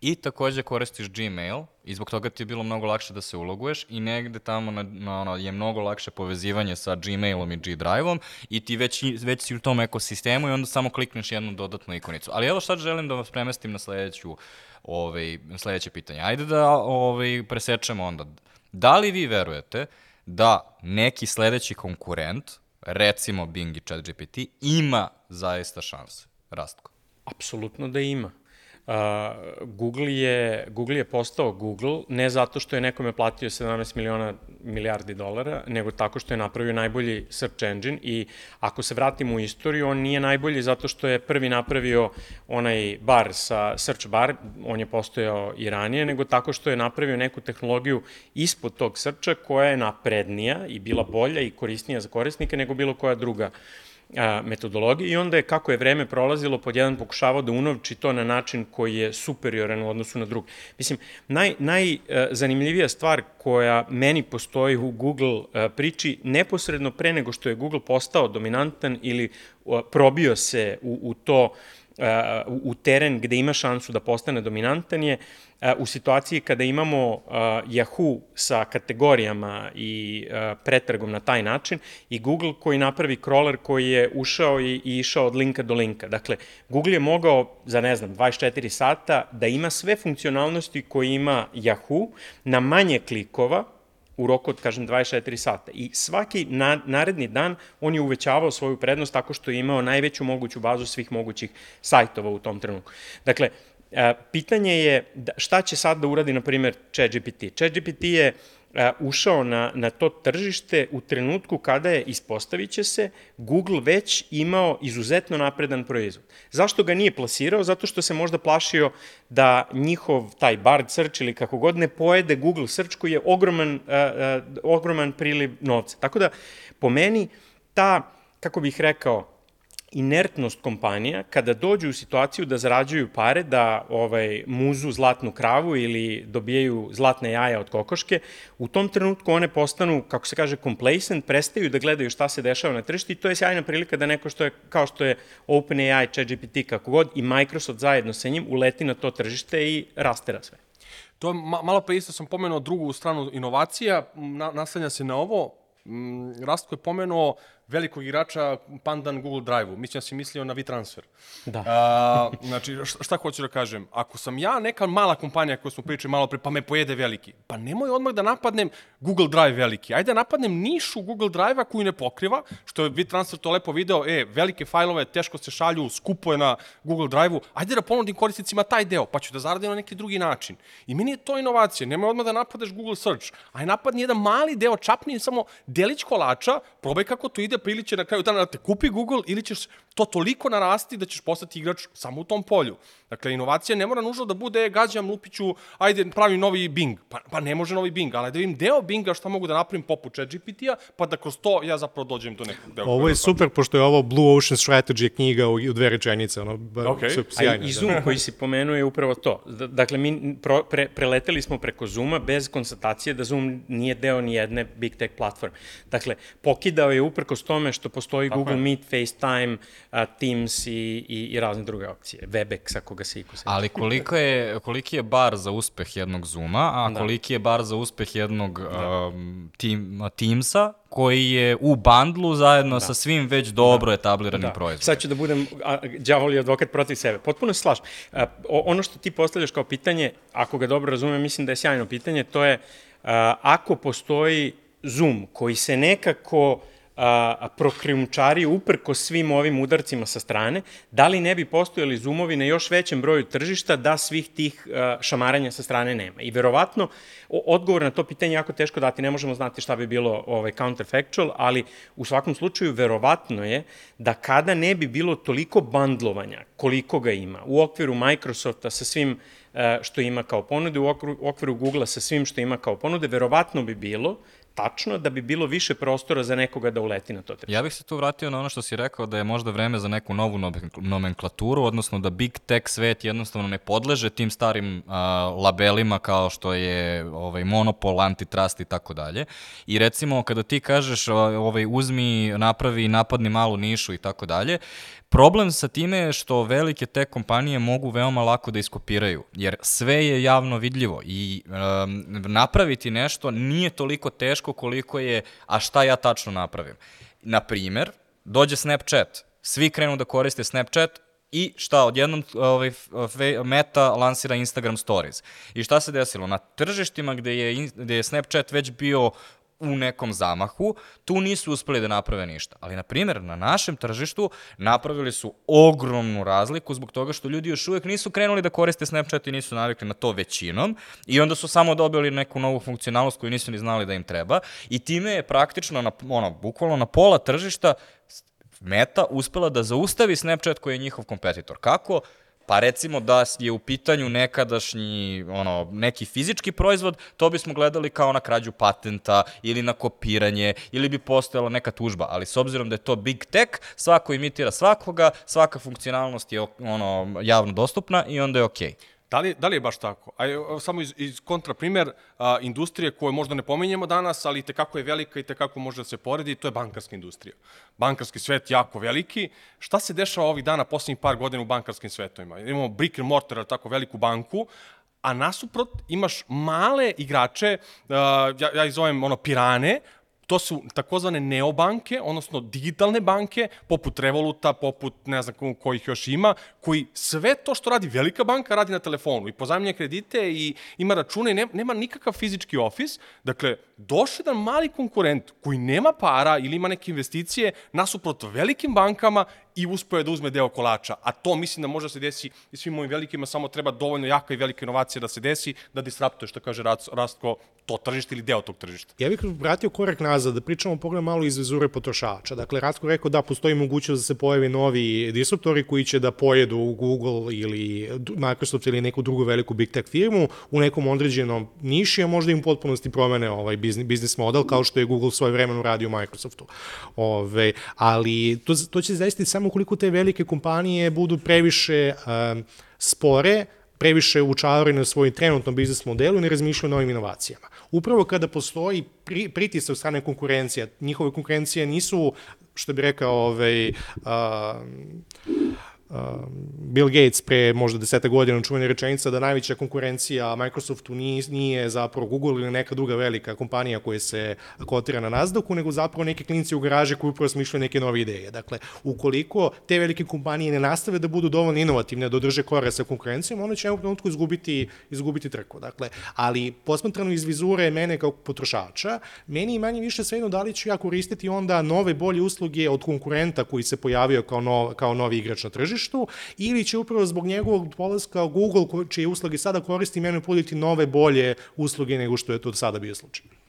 I takođe koristiš Gmail i zbog toga ti je bilo mnogo lakše da se uloguješ i negde tamo na, na, ono, je mnogo lakše povezivanje sa Gmailom i G-Drive-om i ti već, već si u tom ekosistemu i onda samo klikneš jednu dodatnu ikonicu. Ali evo sad želim da vas premestim na sledeću, ovaj, sledeće pitanje. Ajde da ovaj, presečemo onda. Da li vi verujete da neki sledeći konkurent, recimo Bing i ChatGPT, ima zaista šanse? Rastko. Apsolutno da ima. Google, je, Google je postao Google ne zato što je nekome platio 17 miliona milijardi dolara, nego tako što je napravio najbolji search engine i ako se vratimo u istoriju, on nije najbolji zato što je prvi napravio onaj bar sa search bar, on je postojao i ranije, nego tako što je napravio neku tehnologiju ispod tog searcha koja je naprednija i bila bolja i korisnija za korisnike nego bilo koja druga. uh, a, metodologije i onda je kako je vreme prolazilo pod jedan pokušavao da unovči to na način koji je superioran u odnosu na drug. Mislim, naj, najzanimljivija stvar koja meni postoji u Google priči neposredno pre nego što je Google postao dominantan ili probio se u, u to u, u teren gde ima šansu da postane dominantan je u situaciji kada imamo uh, Yahoo sa kategorijama i uh, pretragom na taj način i Google koji napravi crawler koji je ušao i išao od linka do linka. Dakle, Google je mogao za, ne znam, 24 sata da ima sve funkcionalnosti koje ima Yahoo na manje klikova, u roku od, kažem, 24 sata. I svaki na, naredni dan on je uvećavao svoju prednost tako što je imao najveću moguću bazu svih mogućih sajtova u tom trenutku. Dakle, pitanje je da, šta će sad da uradi, na primjer, ChatGPT. ChatGPT je e, ušao na, na to tržište u trenutku kada je, ispostavit će se, Google već imao izuzetno napredan proizvod. Zašto ga nije plasirao? Zato što se možda plašio da njihov taj Bard search ili kako god ne pojede Google search koji je ogroman, uh, uh, ogroman priliv novca. Tako da, po meni, ta, kako bih rekao, inertnost kompanija kada dođu u situaciju da zarađuju pare, da ovaj muzu zlatnu kravu ili dobijaju zlatne jaja od kokoške, u tom trenutku one postanu, kako se kaže, complacent, prestaju da gledaju šta se dešava na tržištu i to je sjajna prilika da neko što je, kao što je OpenAI, ChatGPT, kako god, i Microsoft zajedno sa njim uleti na to tržište i rastera sve. To ma, malo pre isto sam pomenuo drugu stranu inovacija, na, naslanja se na ovo, Rastko je pomenuo velikog igrača pandan Google Drive-u. Mislim da si mislio na WeTransfer. Da. A, znači, šta hoću da kažem? Ako sam ja neka mala kompanija koju smo pričali malo pre, pa me pojede veliki, pa nemoj odmah da napadnem Google Drive veliki. Ajde da napadnem nišu Google Drive-a koju ne pokriva, što je WeTransfer to lepo video, e, velike fajlove teško se šalju, skupo je na Google Drive-u, ajde da ponudim korisnicima taj deo, pa ću da zaradim na neki drugi način. I meni je to inovacija, nemoj odmah da napadeš Google Search, aj napadni jedan mali deo, čapni samo delić kolača, probaj kako to ide, pa ili će na kraju dana da te kupi Google, ili ćeš to toliko narasti da ćeš postati igrač samo u tom polju. Dakle, inovacija ne mora nužno da bude, gađam Lupiću, ajde, pravim novi Bing. Pa, pa ne može novi Bing, ali da vidim deo Binga šta mogu da napravim poput chat GPT-a, pa da kroz to ja zapravo dođem do nekog dela. Ovo je super, pošto je ovo Blue Ocean Strategy knjiga u, u dve rečenice, ono, okay. sjajno. A i Zoom da. koji si pomenuo je upravo to. Dakle, mi pro, pre, preleteli smo preko Zooma bez konstatacije da Zoom nije deo ni jedne big tech platforme. Dakle, pokidao je uprkos tome što postoji Tako Google je. Meet, FaceTime, uh, Teams i, i, i razne druge opcije. Webex, ako ga se iko se. Ali koliko je, koliki je bar za uspeh jednog Zooma, a da. koliki je bar za uspeh jednog da. um, team, Teamsa, koji je u bandlu zajedno da. sa svim već dobro da. etabliranim da. proizvodima. Sad ću da budem đavoli advokat protiv sebe. Potpuno se slažem. Ono što ti postavljaš kao pitanje, ako ga dobro razumem, mislim da je sjajno pitanje, to je uh, ako postoji Zoom koji se nekako a, prokrijumčari uprko svim ovim udarcima sa strane, da li ne bi postojali zoomovi na još većem broju tržišta da svih tih a, šamaranja sa strane nema. I verovatno, odgovor na to pitanje je jako teško dati, ne možemo znati šta bi bilo ovaj, counterfactual, ali u svakom slučaju verovatno je da kada ne bi bilo toliko bandlovanja, koliko ga ima, u okviru Microsofta sa svim što ima kao ponude, u okviru, Google-a sa svim što ima kao ponude, verovatno bi bilo tačno da bi bilo više prostora za nekoga da uleti na to tržište. Ja bih se tu vratio na ono što si rekao da je možda vreme za neku novu nomenklaturu, odnosno da big tech svet jednostavno ne podleže tim starim a, labelima kao što je ovaj, monopol, antitrust i tako dalje. I recimo kada ti kažeš ovaj, uzmi, napravi, napadni malu nišu i tako dalje, Problem sa time je što velike te kompanije mogu veoma lako da iskopiraju, jer sve je javno vidljivo i um, napraviti nešto nije toliko teško koliko je, a šta ja tačno napravim. Na primer, dođe Snapchat, svi krenu da koriste Snapchat, I šta, odjednom ovaj, Meta lansira Instagram Stories. I šta se desilo? Na tržištima gde je, gde je Snapchat već bio u nekom zamahu, tu nisu uspeli da naprave ništa. Ali, na primjer, na našem tržištu napravili su ogromnu razliku zbog toga što ljudi još uvek nisu krenuli da koriste Snapchat i nisu navikli na to većinom i onda su samo dobili neku novu funkcionalnost koju nisu ni znali da im treba i time je praktično, na, ono, bukvalno na pola tržišta Meta uspela da zaustavi Snapchat koji je njihov kompetitor. Kako? Pa recimo da je u pitanju nekadašnji, ono, neki fizički proizvod, to bismo gledali kao na krađu patenta ili na kopiranje ili bi postojala neka tužba, ali s obzirom da je to big tech, svako imitira svakoga, svaka funkcionalnost je ono javno dostupna i onda je okej. Okay. Da li, da li je baš tako? A, samo iz, iz kontraprimer a, industrije koje možda ne pominjemo danas, ali i tekako je velika i tekako može da se poredi, to je bankarska industrija. Bankarski svet jako veliki. Šta se dešava ovih dana, poslednjih par godina u bankarskim svetovima? Imamo brick and mortar, tako veliku banku, a nasuprot imaš male igrače, ja, ja ih zovem ono pirane, to su takozvane neobanke, odnosno digitalne banke, poput Revoluta, poput ne znam kojih još ima, koji sve to što radi velika banka radi na telefonu i pozajemlje kredite i ima račune i nema, nikakav fizički ofis. Dakle, došao jedan mali konkurent koji nema para ili ima neke investicije nasuprot velikim bankama i uspeo je da uzme deo kolača. A to mislim da može da se desi i svim ovim velikima, samo treba dovoljno jaka i velika inovacija da se desi, da disraptuje, što kaže Rastko, to tržište ili deo tog tržišta. Ja bih vratio korak nazad, da pričamo pogledam malo iz vizure potrošača. Dakle, Rastko rekao da postoji mogućnost da se pojave novi disruptori koji će da pojedu Google ili Microsoft ili neku drugu veliku big tech firmu u nekom određenom niši, a možda im potpunosti promene ovaj biznis model, kao što je Google svoje vremenu radio Microsoftu. Ove, ali to, to će zaista samo ukoliko te velike kompanije budu previše spore, previše učarani na svoj trenutnom biznis modelu i ne razmišljaju o novim inovacijama. Upravo kada postoji pri, pritisak strane konkurencija, njihove konkurencije nisu, što bi rekao, ovaj, uh, Bill Gates pre možda deseta godina čuvena rečenica da najveća konkurencija Microsoftu nije, nije zapravo Google ili neka druga velika kompanija koja se kotira na Nasdaqu, nego zapravo neke klinci u garaži koji upravo smišljaju neke nove ideje. Dakle, ukoliko te velike kompanije ne nastave da budu dovoljno inovativne, da održe kore sa konkurencijom, one će u trenutku izgubiti, izgubiti trku. Dakle, ali posmatrano iz vizure mene kao potrošača, meni manje više sve jedno da li ću ja koristiti onda nove bolje usluge od konkurenta koji se pojavio kao, nov, kao novi igrač na tržištu, tržištu ili će upravo zbog njegovog polaska Google, čije usluge sada koristi, meni ponuditi nove, bolje usluge nego što je to sada bio slučaj.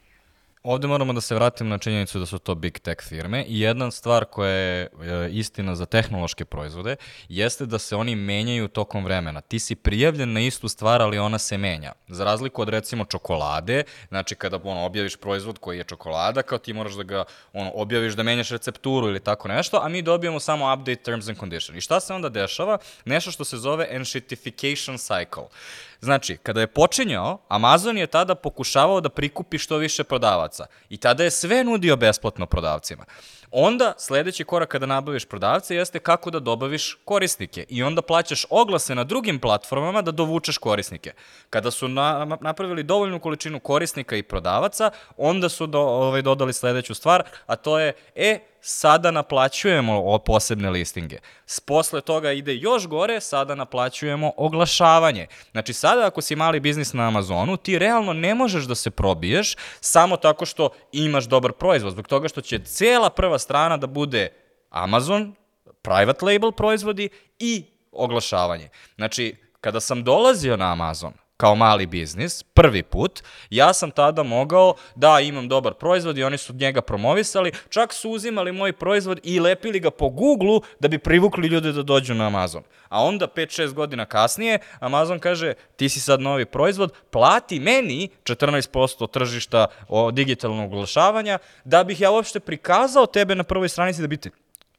Ovde moramo da se vratimo na činjenicu da su to big tech firme i jedna stvar koja je e, istina za tehnološke proizvode jeste da se oni menjaju tokom vremena. Ti si prijavljen na istu stvar, ali ona se menja. Za razliku od recimo čokolade, znači kada ono, objaviš proizvod koji je čokolada, kao ti moraš da ga ono, objaviš da menjaš recepturu ili tako nešto, a mi dobijemo samo update terms and conditions. I šta se onda dešava? Nešto što se zove enshittification cycle. Znači, kada je počinjao, Amazon je tada pokušavao da prikupi što više prodavaca i tada je sve nudio besplatno prodavcima. Onda, sledeći korak kada nabaviš prodavce jeste kako da dobaviš korisnike i onda plaćaš oglase na drugim platformama da dovučeš korisnike. Kada su na, napravili dovoljnu količinu korisnika i prodavaca, onda su do, ovaj, dodali sledeću stvar, a to je, e, sada naplaćujemo posebne listinge. Posle toga ide još gore, sada naplaćujemo oglašavanje. Znači sada ako si mali biznis na Amazonu, ti realno ne možeš da se probiješ samo tako što imaš dobar proizvod, zbog toga što će cela prva strana da bude Amazon, private label proizvodi i oglašavanje. Znači, kada sam dolazio na Amazon, kao mali biznis, prvi put, ja sam tada mogao da imam dobar proizvod i oni su njega promovisali, čak su uzimali moj proizvod i lepili ga po Google-u da bi privukli ljude da dođu na Amazon. A onda 5-6 godina kasnije Amazon kaže ti si sad novi proizvod, plati meni 14% tržišta digitalnog oglašavanja da bih ja uopšte prikazao tebe na prvoj stranici da bi te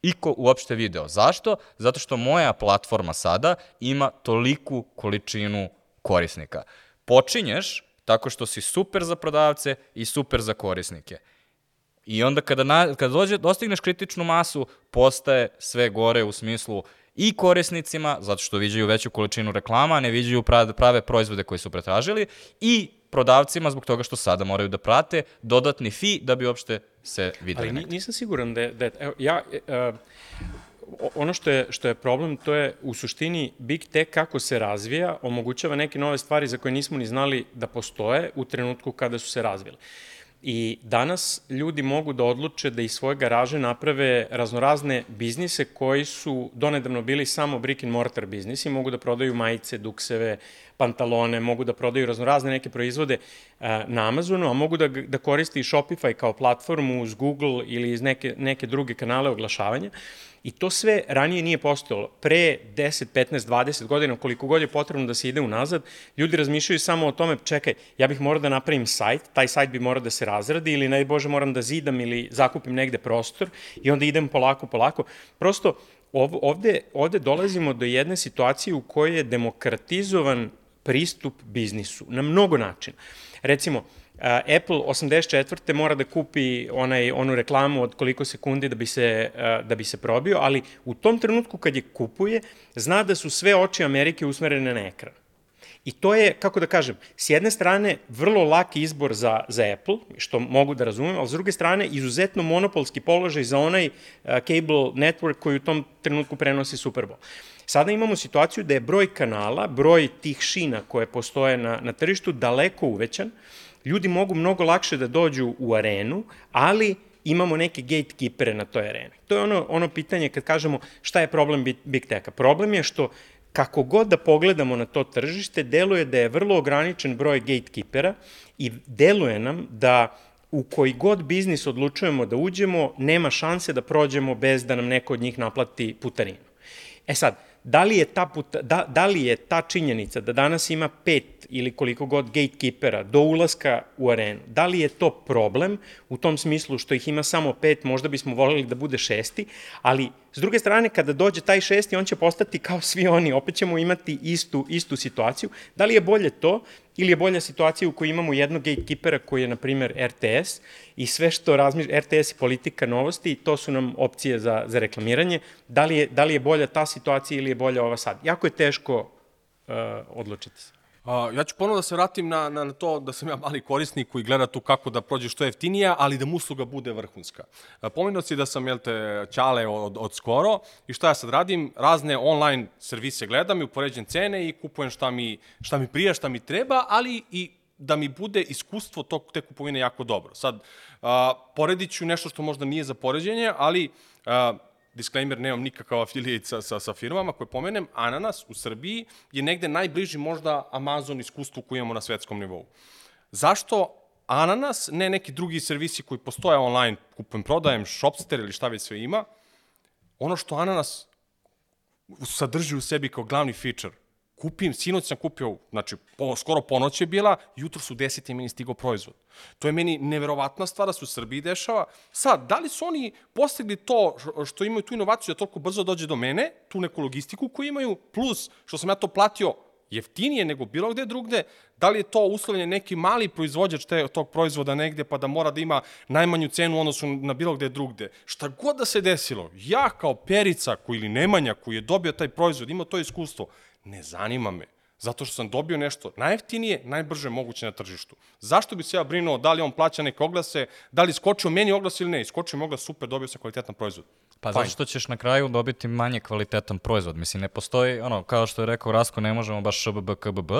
iko uopšte video. Zašto? Zato što moja platforma sada ima toliku količinu korisnika. Počinješ tako što si super za prodavce i super za korisnike. I onda kada, na, kada dođe, dostigneš kritičnu masu, postaje sve gore u smislu i korisnicima, zato što viđaju veću količinu reklama, ne viđaju prave, prave proizvode koje su pretražili, i prodavcima zbog toga što sada moraju da prate dodatni fi da bi uopšte se videli Ali nisam siguran da je, da je evo, ja, o- ono što je, što je problem, to je u suštini Big Tech kako se razvija, omogućava neke nove stvari za koje nismo ni znali da postoje u trenutku kada su se razvile. I danas ljudi mogu da odluče da iz svoje garaže naprave raznorazne biznise koji su donedavno bili samo brick and mortar biznisi, mogu da prodaju majice, dukseve, pantalone, mogu da prodaju raznorazne neke proizvode a, na Amazonu, a mogu da, da koriste i Shopify kao platformu uz Google ili iz neke, neke druge kanale oglašavanja. I to sve ranije nije postojalo. Pre 10, 15, 20 godina, koliko god je potrebno da se ide unazad, ljudi razmišljaju samo o tome, čekaj, ja bih morao da napravim sajt, taj sajt bi morao da se razradi ili najbože moram da zidam ili zakupim negde prostor i onda idem polako, polako. Prosto ov, ovde, ovde dolazimo do jedne situacije u kojoj je demokratizovan pristup biznisu na mnogo načina. Recimo, Apple 84. mora da kupi onaj, onu reklamu od koliko sekundi da bi, se, a, da bi se probio, ali u tom trenutku kad je kupuje, zna da su sve oči Amerike usmerene na ekran. I to je, kako da kažem, s jedne strane vrlo laki izbor za, za Apple, što mogu da razumem, ali s druge strane izuzetno monopolski položaj za onaj uh, cable network koji u tom trenutku prenosi Super Bowl. Sada imamo situaciju da je broj kanala, broj tih šina koje postoje na, na tržištu daleko uvećan, ljudi mogu mnogo lakše da dođu u arenu, ali imamo neke gatekeepere na toj areni. To je ono, ono pitanje kad kažemo šta je problem Big, Tech-a. Problem je što kako god da pogledamo na to tržište, deluje da je vrlo ograničen broj gatekeepera i deluje nam da u koji god biznis odlučujemo da uđemo, nema šanse da prođemo bez da nam neko od njih naplati putarinu. E sad, da li je ta, puta, da, da li je ta činjenica da danas ima pet ili koliko god gatekeepera do ulaska u arenu, da li je to problem u tom smislu što ih ima samo pet, možda bismo voleli da bude šesti, ali s druge strane kada dođe taj šesti on će postati kao svi oni, opet ćemo imati istu, istu situaciju. Da li je bolje to ili je bolja situacija u kojoj imamo jednog gatekeepera koji je, na primer, RTS i sve što razmišlja, RTS i politika novosti, to su nam opcije za, za reklamiranje. Da li, je, da li je bolja ta situacija ili je bolja ova sad? Jako je teško uh, odlučiti se. Ja ću ponovno da se vratim na, na, na to da sam ja mali korisnik koji gleda tu kako da prođe što jeftinija, ali da mu usluga bude vrhunska. A, Pomenuo si da sam, jel te, ćale od, od skoro i šta ja sad radim? Razne online servise gledam i upoređen cene i kupujem šta mi, šta mi prija, šta mi treba, ali i da mi bude iskustvo tog, te kupovine jako dobro. Sad, a, poredit ću nešto što možda nije za poređenje, ali a, disclaimer, nemam nikakav affiliate sa, sa, sa firmama koje pomenem, Ananas u Srbiji je negde najbliži možda Amazon iskustvu koji imamo na svetskom nivou. Zašto Ananas, ne neki drugi servisi koji postoje online, kupujem, prodajem, Shopster ili šta već sve ima, ono što Ananas sadrži u sebi kao glavni feature, kupim, sinoć sam kupio, znači, po, skoro ponoć je bila, jutro su 10 je meni stigao proizvod. To je meni neverovatna stvar da se u Srbiji dešava. Sad, da li su oni postigli to što imaju tu inovaciju da toliko brzo dođe do mene, tu neku logistiku koju imaju, plus što sam ja to platio jeftinije nego bilo gde drugde, da li je to uslovljen neki mali proizvođač te, tog proizvoda negde pa da mora da ima najmanju cenu odnosu na bilo gde drugde. Šta god da se desilo, ja kao Perica koji ili Nemanja koji je dobio taj proizvod, ima to iskustvo, ne zanima me. Zato što sam dobio nešto najjeftinije, najbrže moguće na tržištu. Zašto bi se ja brinuo da li on plaća neke oglase, da li skočio meni oglas ili ne? Skočio mi oglas, super, dobio sam kvalitetan proizvod. Pa zato što ćeš na kraju dobiti manje kvalitetan proizvod. Mislim, ne postoji, ono, kao što je rekao Rasko, ne možemo baš šbb, kbb,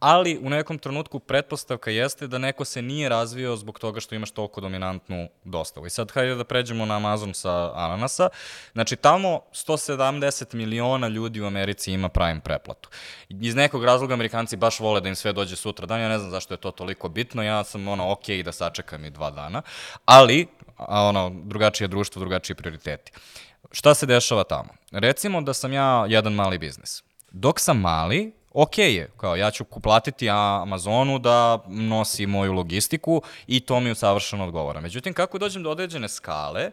ali u nekom trenutku pretpostavka jeste da neko se nije razvio zbog toga što imaš toliko dominantnu dostavu. I sad, hajde da pređemo na Amazon sa ananasa. Znači, tamo 170 miliona ljudi u Americi ima Prime preplatu. Iz nekog razloga Amerikanci baš vole da im sve dođe sutra dan, ja ne znam zašto je to toliko bitno, ja sam ono, okej okay da sačekam i dva dana, ali a ono, drugačije društvo, drugačiji prioriteti. Šta se dešava tamo? Recimo da sam ja jedan mali biznis. Dok sam mali, ok je, kao ja ću platiti Amazonu da nosi moju logistiku i to mi savršeno odgovara. Međutim, kako dođem do određene skale,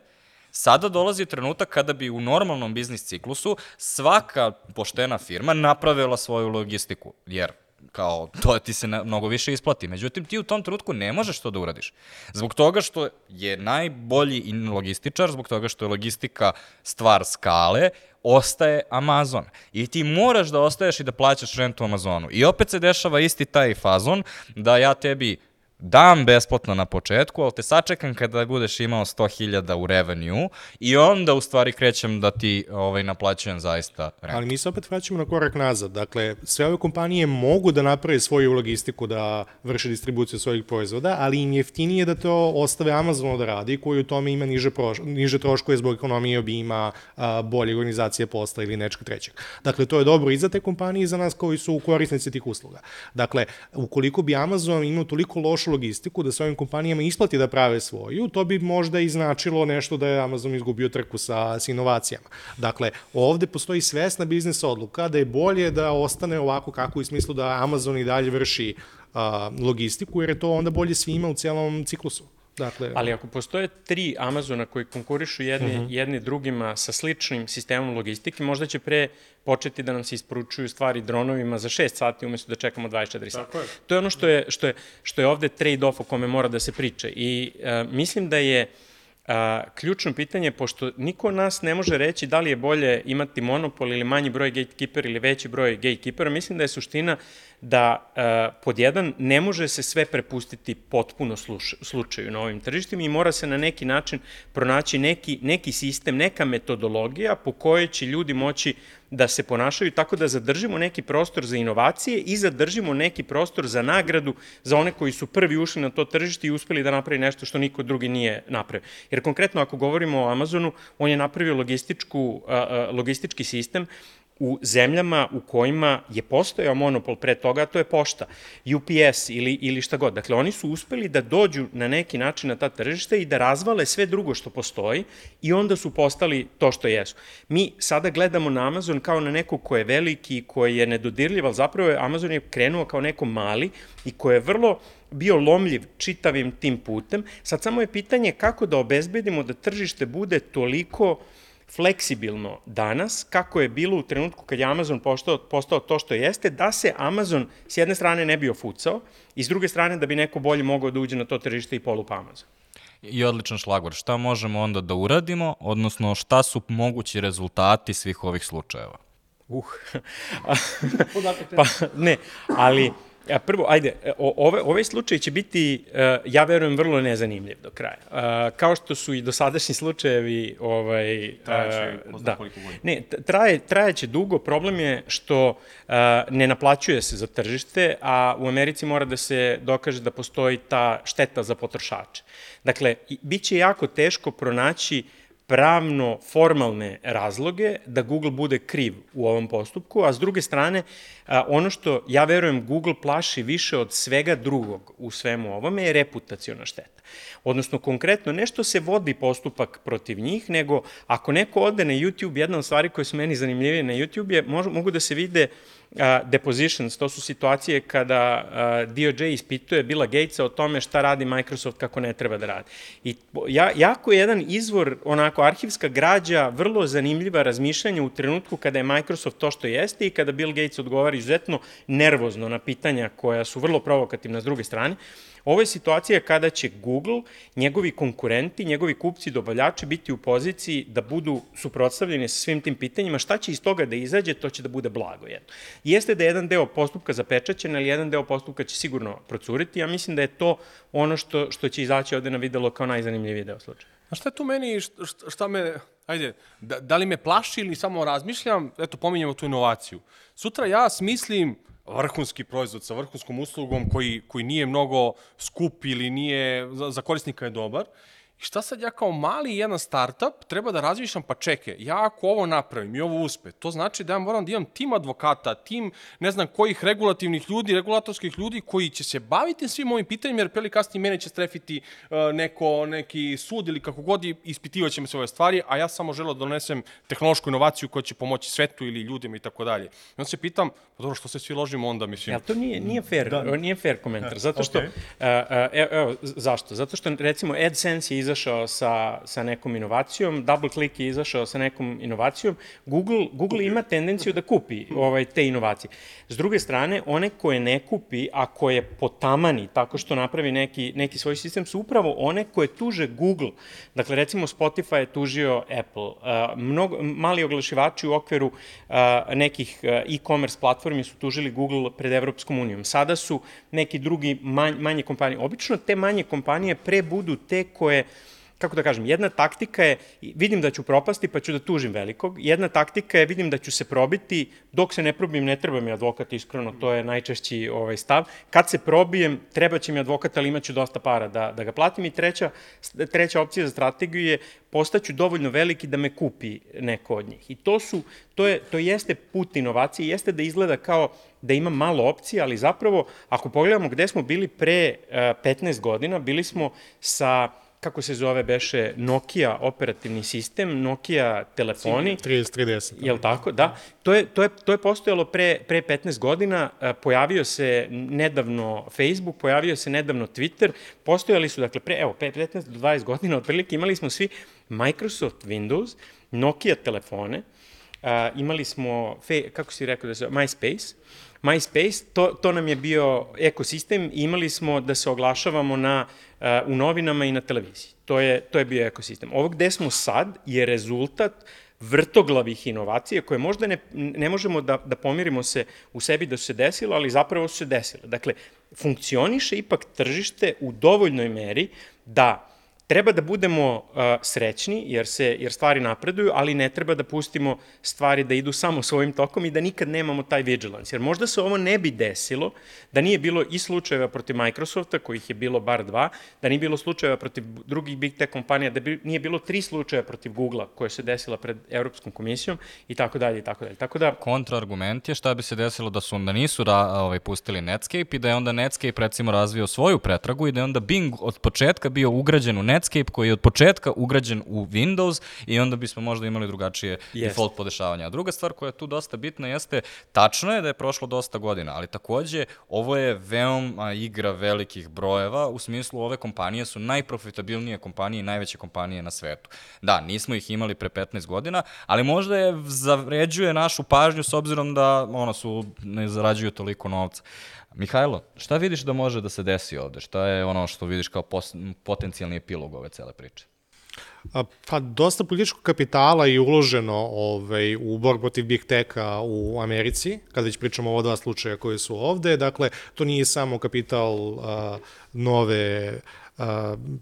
Sada dolazi trenutak kada bi u normalnom biznis ciklusu svaka poštena firma napravila svoju logistiku, jer kao, to ti se na, mnogo više isplati. Međutim, ti u tom trenutku ne možeš to da uradiš. Zbog toga što je najbolji logističar, zbog toga što je logistika stvar skale, ostaje Amazon. I ti moraš da ostaješ i da plaćaš rentu Amazonu. I opet se dešava isti taj fazon da ja tebi dam besplatno na početku, ali te sačekam kada budeš imao 100.000 u revenue i onda u stvari krećem da ti ovaj, naplaćujem zaista rent. Ali mi se opet vraćamo na korak nazad. Dakle, sve ove kompanije mogu da naprave svoju logistiku, da vrše distribuciju svojih proizvoda, ali im jeftinije da to ostave Amazonu da radi, koji u tome ima niže, proš, niže troškove zbog ekonomije obima, bolje organizacije posla ili nečeg trećeg. Dakle, to je dobro i za te kompanije i za nas koji su korisnici tih usluga. Dakle, ukoliko bi Amazon imao toliko loš lošu logistiku, da se ovim kompanijama isplati da prave svoju, to bi možda i značilo nešto da je Amazon izgubio trku sa, sa inovacijama. Dakle, ovde postoji svesna biznis odluka da je bolje da ostane ovako kako u smislu da Amazon i dalje vrši a, logistiku, jer je to onda bolje svima u celom ciklusu. Dakle, Ali ako postoje tri Amazona koji konkurišu jedni, uh mhm. -huh. jedni drugima sa sličnim sistemom logistike, možda će pre početi da nam se isporučuju stvari dronovima za 6 sati umesto da čekamo 24 sata. Je. To je ono što je, što je, što je ovde trade-off o kome mora da se priča. I uh, mislim da je A, ključno pitanje, pošto niko od nas ne može reći da li je bolje imati monopol ili manji broj gatekeepera ili veći broj gatekeepera, mislim da je suština da uh, pod jedan ne može se sve prepustiti potpuno sluš, slučaju na ovim tržištima i mora se na neki način pronaći neki, neki sistem, neka metodologija po kojoj će ljudi moći da se ponašaju tako da zadržimo neki prostor za inovacije i zadržimo neki prostor za nagradu za one koji su prvi ušli na to tržište i uspeli da napravi nešto što niko drugi nije napravio. Jer konkretno ako govorimo o Amazonu, on je napravio logističku, logistički sistem u zemljama u kojima je postojao monopol pre toga, to je pošta, UPS ili, ili šta god. Dakle, oni su uspeli da dođu na neki način na ta tržište i da razvale sve drugo što postoji i onda su postali to što jesu. Mi sada gledamo na Amazon kao na nekog ko je veliki, koji je nedodirljiv, ali zapravo je Amazon je krenuo kao neko mali i ko je vrlo bio lomljiv čitavim tim putem. Sad samo je pitanje kako da obezbedimo da tržište bude toliko uh, fleksibilno danas, kako je bilo u trenutku kad je Amazon postao, postao to što jeste, da se Amazon s jedne strane ne bi ofucao i s druge strane da bi neko bolje mogao da uđe na to tržište i polupa Amazon. I odličan šlagor. Šta možemo onda da uradimo, odnosno šta su mogući rezultati svih ovih slučajeva? Uh, pa ne, ali Ja, prvo, ajde, e, ove, ovaj slučaj će biti, e, ja verujem, vrlo nezanimljiv do kraja. E, kao što su i dosadašnji slučajevi... Ovaj, trajeće, da. koliko godina. Ne, traje, trajeće dugo. Problem je što ne naplaćuje se za tržište, a u Americi mora da se dokaže da postoji ta šteta za potrošače. Dakle, bit će jako teško pronaći pravno formalne razloge da Google bude kriv u ovom postupku, a s druge strane, ono što ja verujem Google plaši više od svega drugog u svemu ovome je reputaciona šteta. Odnosno, konkretno, nešto se vodi postupak protiv njih, nego ako neko ode na YouTube, jedna od stvari koje su meni zanimljivije na YouTube je, mogu da se vide uh, depositions, to su situacije kada DOJ ispituje Billa Gatesa o tome šta radi Microsoft kako ne treba da radi. I ja, jako je jedan izvor, onako, arhivska građa, vrlo zanimljiva razmišljanja u trenutku kada je Microsoft to što jeste i kada Bill Gates odgovara izuzetno nervozno na pitanja koja su vrlo provokativna s druge strane. Ovo je situacija kada će Google, njegovi konkurenti, njegovi kupci, dobavljači biti u poziciji da budu suprotstavljeni sa svim tim pitanjima. Šta će iz toga da izađe, to će da bude blago jedno. Jeste da je jedan deo postupka zapečaćen, ali jedan deo postupka će sigurno procuriti. Ja mislim da je to ono što, što će izaći ovde na videlo kao najzanimljiviji deo slučaja. A šta je tu meni, šta, šta me ajde, da, da li me plaši ili samo razmišljam, eto, pominjamo tu inovaciju. Sutra ja smislim vrhunski proizvod sa vrhunskom uslugom koji, koji nije mnogo skup ili nije, za, za korisnika je dobar, I šta sad ja kao mali jedan startup treba da razmišljam, pa čeke, ja ako ovo napravim i ovo uspe, to znači da ja moram da imam tim advokata, tim ne znam kojih regulativnih ljudi, regulatorskih ljudi koji će se baviti svim ovim pitanjima, jer peli kasnije mene će strefiti uh, neko, neki sud ili kako god i ispitivat me sve ove stvari, a ja samo želeo da donesem tehnološku inovaciju koja će pomoći svetu ili ljudima i tako dalje. I onda se pitam, pa dobro, što se svi ložimo onda, mislim? Ja, to nije, nije fair, da. nije fair komentar, zato što, okay. uh, uh, evo, zašto? Zato što, recimo, AdSense je izašao sa, sa nekom inovacijom, DoubleClick je izašao sa nekom inovacijom, Google, Google ima tendenciju da kupi ovaj, te inovacije. S druge strane, one koje ne kupi, a koje potamani tako što napravi neki, neki svoj sistem, su upravo one koje tuže Google. Dakle, recimo Spotify je tužio Apple. Uh, mnogo, mali oglašivači u okviru uh, nekih uh, e-commerce platformi su tužili Google pred Evropskom unijom. Sada su neki drugi manj, manje kompanije. Obično te manje kompanije pre budu te koje kako da kažem, jedna taktika je, vidim da ću propasti pa ću da tužim velikog, jedna taktika je, vidim da ću se probiti, dok se ne probijem ne treba mi advokat, iskreno, to je najčešći ovaj stav. Kad se probijem, treba će mi advokat, ali imaću dosta para da, da ga platim. I treća, treća opcija za strategiju je, postaću dovoljno veliki da me kupi neko od njih. I to su, to, je, to jeste put inovacije, jeste da izgleda kao da ima malo opcija, ali zapravo, ako pogledamo gde smo bili pre uh, eh, 15 godina, bili smo sa kako se zove, beše Nokia operativni sistem, Nokia telefoni. 3310. Jel tako? Da. To je, to je, to je postojalo pre, pre 15 godina, pojavio se nedavno Facebook, pojavio se nedavno Twitter, postojali su, dakle, pre, evo, 15 do 20 godina, otprilike imali smo svi Microsoft Windows, Nokia telefone, uh, imali smo, fe, kako si rekao da se, MySpace, MySpace, to, to nam je bio ekosistem i imali smo da se oglašavamo na, uh, u novinama i na televiziji. To je, to je bio ekosistem. Ovo gde smo sad je rezultat vrtoglavih inovacija koje možda ne, ne možemo da, da pomirimo se u sebi da su se desilo, ali zapravo su se desile. Dakle, funkcioniše ipak tržište u dovoljnoj meri da treba da budemo uh, srećni jer se jer stvari napreduju, ali ne treba da pustimo stvari da idu samo svojim tokom i da nikad nemamo taj vigilance. Jer možda se ovo ne bi desilo da nije bilo i slučajeva protiv Microsofta, kojih je bilo bar dva, da nije bilo slučajeva protiv drugih big tech kompanija, da bi, nije bilo tri slučaja protiv Google-a koje se desila pred Evropskom komisijom i tako dalje i tako dalje. Tako da kontraargument je šta bi se desilo da su onda nisu ra, ovaj pustili Netscape i da je onda Netscape recimo razvio svoju pretragu i da je onda Bing od početka bio ugrađen u Netscape Netscape koji je od početka ugrađen u Windows i onda bismo možda imali drugačije yes. default podešavanja. A druga stvar koja je tu dosta bitna jeste, tačno je da je prošlo dosta godina, ali takođe ovo je veoma igra velikih brojeva, u smislu ove kompanije su najprofitabilnije kompanije i najveće kompanije na svetu. Da, nismo ih imali pre 15 godina, ali možda je zavređuje našu pažnju s obzirom da ono su ne zarađuju toliko novca. Mihajlo, šta vidiš da može da se desi ovde? Šta je ono što vidiš kao potencijalni epilog ove cele priče? Pa dosta političkog kapitala je uloženo ovaj, u borbu protiv Big Tech-a u Americi, kada već pričamo o ova dva slučaja koje su ovde. Dakle, to nije samo kapital a, nove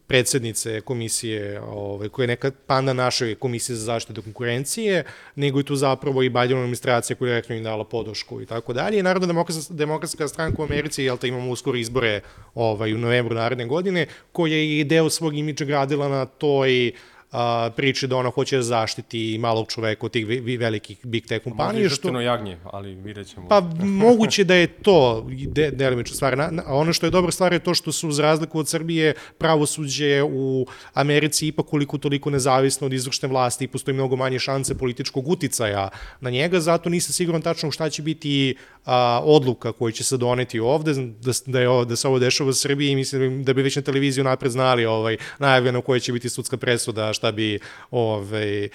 predsednice komisije ovaj, koja je neka panda naše komisije za zaštitu konkurencije, nego i tu zapravo i Biden administracija koja je direktno im dala podršku i tako dalje. Narodna demokratska, demokratska stranka u Americi, jel te imamo uskoro izbore ovaj, u novembru naredne godine, koja je deo svog imidža gradila na toj uh, a, priče da ona hoće da zaštiti malog čoveka od tih velikih big tech kompanija. Može što... jagnje, ali vidjet ćemo. Pa moguće da je to de, delimična stvar. Na, a ono što je dobra stvar je to što su uz razliku od Srbije pravosuđe u Americi ipak koliko toliko nezavisno od izvršne vlasti i postoji mnogo manje šanse političkog uticaja na njega, zato nisam siguran tačno šta će biti a, odluka koja će se doneti ovde, da, da, je, da se ovo dešava u Srbiji i mislim da bi već na televiziju napred znali ovaj, najavljeno koja će biti sudska presuda, šta bi ovaj,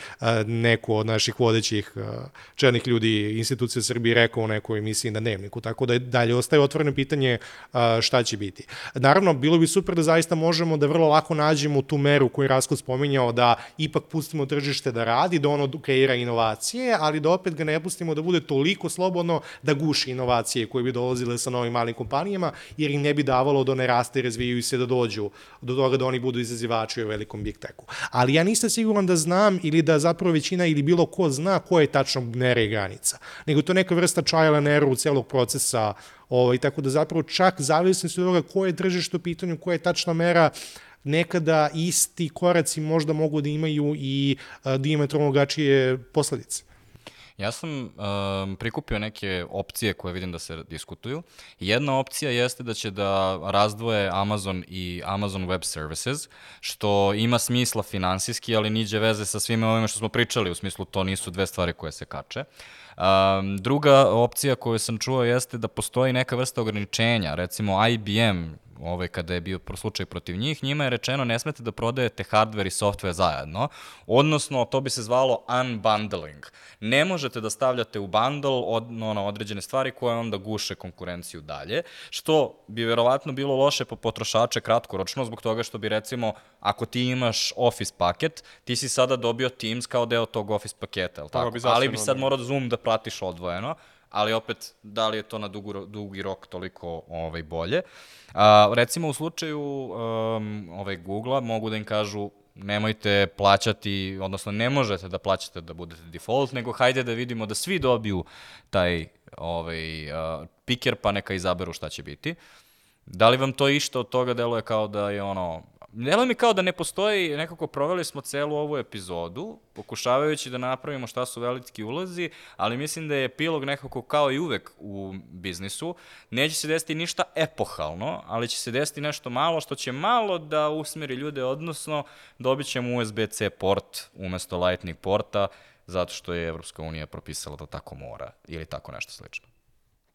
neko od naših vodećih čelnih ljudi institucije Srbije rekao u nekoj emisiji na dnevniku, tako da dalje ostaje otvoreno pitanje šta će biti. Naravno, bilo bi super da zaista možemo da vrlo lako nađemo tu meru koju je Rasko spominjao da ipak pustimo tržište da radi, da ono kreira inovacije, ali da opet ga ne pustimo da bude toliko slobodno da guši inovacije koje bi dolazile sa novim malim kompanijama, jer im ne bi davalo da one raste i razvijaju se da dođu do toga da oni budu izazivači u velikom big techu. Ali ja nisam siguran da znam ili da zapravo većina ili bilo ko zna ko je tačno mera i granica. Nego to neka vrsta trial and error u celog procesa, ovaj, tako da zapravo čak zavisno od toga koje je tržište u pitanju, koja je tačna mera, nekada isti koraci možda mogu da imaju i diametralno posledice. Ja sam um, prikupio neke opcije koje vidim da se diskutuju. Jedna opcija jeste da će da razdvoje Amazon i Amazon Web Services, što ima smisla finansijski, ali niđe veze sa svime ovime što smo pričali, u smislu to nisu dve stvari koje se kače. Um, druga opcija koju sam čuo jeste da postoji neka vrsta ograničenja, recimo IBM ovaj, kada je bio slučaj protiv njih, njima je rečeno ne smete da prodajete hardware i software zajedno, odnosno to bi se zvalo unbundling. Ne možete da stavljate u bundle od, ono, određene stvari koje onda guše konkurenciju dalje, što bi verovatno bilo loše po potrošače kratkoročno, zbog toga što bi recimo, ako ti imaš Office paket, ti si sada dobio Teams kao deo tog Office paketa, tako? Bi ali bi sad morao Zoom da pratiš odvojeno, ali opet, da li je to na dugu, dugi rok toliko ovaj, bolje. A, recimo u slučaju um, ovaj Google-a mogu da im kažu nemojte plaćati, odnosno ne možete da plaćate da budete default, nego hajde da vidimo da svi dobiju taj ovaj, uh, piker, pa neka izaberu šta će biti. Da li vam to išta od toga deluje kao da je ono Delo mi kao da ne postoji, nekako proveli smo celu ovu epizodu, pokušavajući da napravimo šta su veliki ulazi, ali mislim da je epilog nekako kao i uvek u biznisu. Neće se desiti ništa epohalno, ali će se desiti nešto malo što će malo da usmeri ljude, odnosno dobit ćemo USB-C port umesto Lightning porta, zato što je Evropska unija propisala da tako mora, ili tako nešto slično.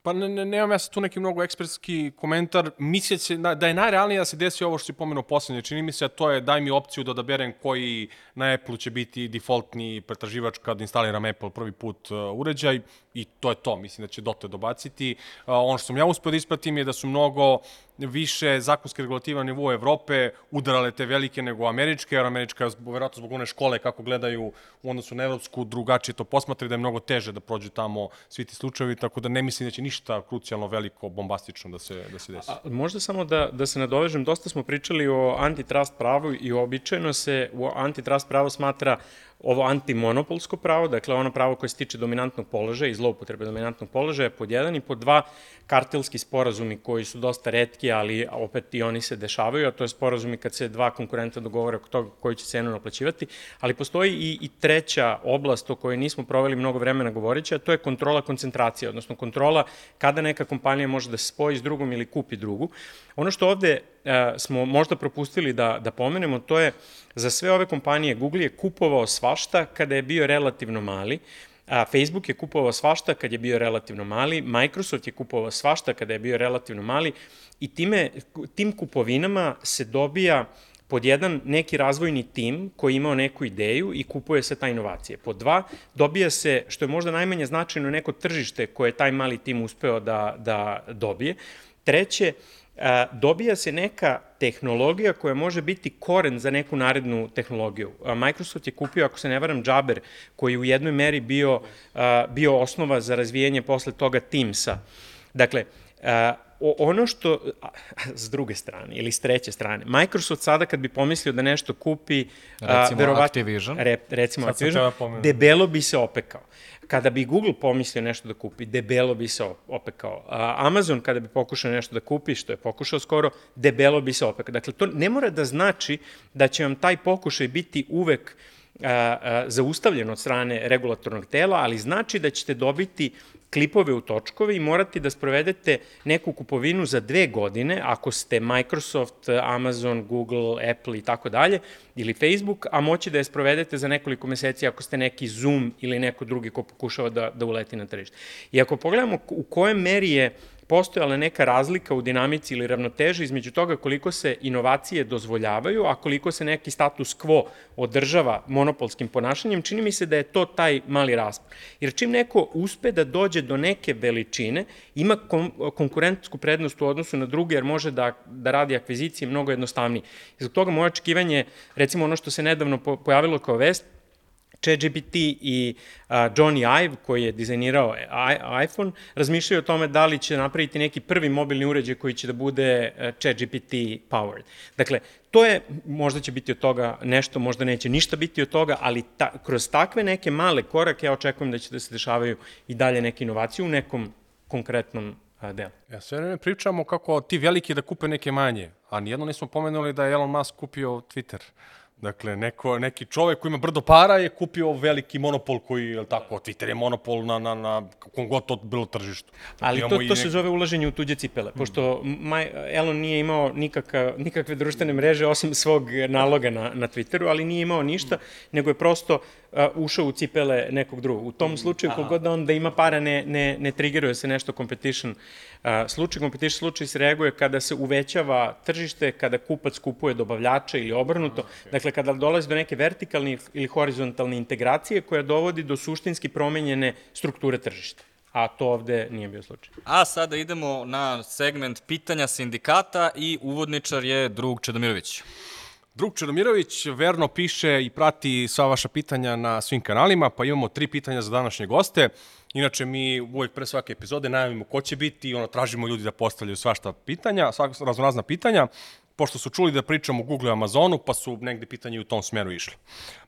Pa ne, ne, nemam ja sad tu neki mnogo ekspertski komentar. Misleći da, da je najrealnije da se desi ovo što si pomenuo poslednje. Čini mi se da to je daj mi opciju da odaberem koji na Apple će biti defaultni pretraživač kad instaliram Apple prvi put uh, uređaj i to je to. Mislim da će dotle dobaciti. Uh, ono što sam ja uspio da ispratim je da su mnogo više zakonske regulative na nivou Evrope udarale te velike nego američke, jer američka, verovatno zbog one škole kako gledaju u odnosu na evropsku, drugačije to posmatra da je mnogo teže da prođe tamo svi ti slučajevi, tako da ne mislim da će ništa krucijalno veliko, bombastično da se, da se desi. A, možda samo da, da se nadovežem, dosta smo pričali o antitrust pravu i običajno se u antitrust pravo smatra ovo antimonopolsko pravo, dakle ono pravo koje se tiče dominantnog položaja i zloupotrebe dominantnog položaja, pod jedan i pod dva kartelski sporazumi koji su dosta redki, ali opet i oni se dešavaju, a to je sporazumi kad se dva konkurenta dogovore oko toga koji će cenu naplaćivati, ali postoji i, i treća oblast o kojoj nismo proveli mnogo vremena govoreći, a to je kontrola koncentracije, odnosno kontrola kada neka kompanija može da se spoji s drugom ili kupi drugu. Ono što ovde smo možda propustili da, da pomenemo, to je za sve ove kompanije Google je kupovao svašta kada je bio relativno mali, a Facebook je kupovao svašta kad je bio relativno mali, Microsoft je kupovao svašta kada je bio relativno mali i time, tim kupovinama se dobija pod jedan neki razvojni tim koji imao neku ideju i kupuje se ta inovacija. Pod dva, dobija se, što je možda najmanje značajno, neko tržište koje je taj mali tim uspeo da, da dobije. Treće, a, dobija se neka tehnologija koja može biti koren za neku narednu tehnologiju. A, Microsoft je kupio, ako se ne varam, Jabber, koji je u jednoj meri bio, a, bio osnova za razvijenje posle toga Teamsa. Dakle, a, ono što, s druge strane ili s treće strane, Microsoft sada kad bi pomislio da nešto kupi, recimo verovatno, Activision, re, recimo Activision, debelo bi se opekao. Kada bi Google pomislio nešto da kupi, debelo bi se opekao. Amazon kada bi pokušao nešto da kupi, što je pokušao skoro, debelo bi se opekao. Dakle, to ne mora da znači da će vam taj pokušaj biti uvek a, zaustavljen od strane regulatornog tela, ali znači da ćete dobiti klipove u točkove i morate da sprovedete neku kupovinu za dve godine, ako ste Microsoft, Amazon, Google, Apple i tako dalje, ili Facebook, a moći da je sprovedete za nekoliko meseci ako ste neki Zoom ili neko drugi ko pokušava da, da uleti na tržište. I ako pogledamo u kojem meri je uh, postojala neka razlika u dinamici ili ravnoteži između toga koliko se inovacije dozvoljavaju, a koliko se neki status quo održava monopolskim ponašanjem, čini mi se da je to taj mali raspon. Jer čim neko uspe da dođe do neke veličine, ima kon konkurentsku prednost u odnosu na druge, jer može da, da radi akvizicije mnogo jednostavnije. Zbog toga moje očekivanje, recimo ono što se nedavno pojavilo kao vest, ChatGPT i uh, Johnny Ive, koji je dizajnirao iPhone, razmišljaju o tome da li će napraviti neki prvi mobilni uređaj koji će da bude uh, ChatGPT powered. Dakle, to je, možda će biti od toga nešto, možda neće ništa biti od toga, ali ta, kroz takve neke male korake ja očekujem da će da se dešavaju i dalje neke inovacije u nekom konkretnom delu. Ja sve vreme pričamo kako ti veliki da kupe neke manje, a nijedno nismo pomenuli da je Elon Musk kupio Twitter. Dakle, neko, neki čovek koji ima brdo para je kupio veliki monopol koji, je tako, Twitter je monopol na, na, na kom god to bilo tržištu. Dakle, Ali to, to nek... se zove ulaženje u tuđe cipele, pošto Maj, Elon nije imao nikaka, nikakve društvene mreže osim svog naloga na, na Twitteru, ali nije imao ništa, nego je prosto uh, ušao u cipele nekog drugog. U tom slučaju, kogod da on da ima para, ne, ne, ne triggeruje se nešto competition. Uh, slučaj competition slučaj se reaguje kada se uvećava tržište, kada kupac kupuje dobavljača ili obrnuto. Okay. Dakle, kada dolazi do neke vertikalne ili horizontalne integracije koja dovodi do suštinski promenjene strukture tržišta a to ovde nije bio slučaj. A sada idemo na segment pitanja sindikata i uvodničar je drug Čedomirović. Drug Čedomirović verno piše i prati sva vaša pitanja na svim kanalima, pa imamo tri pitanja za današnje goste. Inače, mi uvek pre svake epizode najavimo ko će biti i ono, tražimo ljudi da postavljaju svašta pitanja, svaka raznorazna pitanja pošto su čuli da pričamo o Google i Amazonu, pa su negde pitanje u tom smeru išli.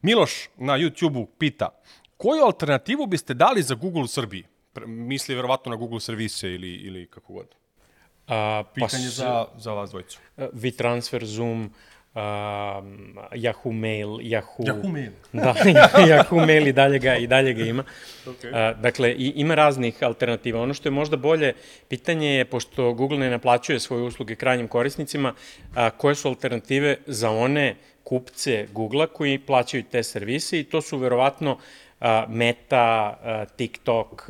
Miloš na YouTube-u pita, koju alternativu biste dali za Google u Srbiji? Misli verovatno na Google servise ili, ili kako god. A, Pitanje pa, za, za vas dvojicu. WeTransfer, Zoom, um, Yahoo Mail, Yahoo... Yahoo Mail. Da, Yahoo Mail i dalje ga, i dalje ga ima. Okay. Uh, dakle, i, ima raznih alternativa. Ono što je možda bolje pitanje je, pošto Google ne naplaćuje svoje usluge krajnjim korisnicima, a, koje su alternative za one kupce Google-a koji plaćaju te servise i to su verovatno uh, Meta, TikTok,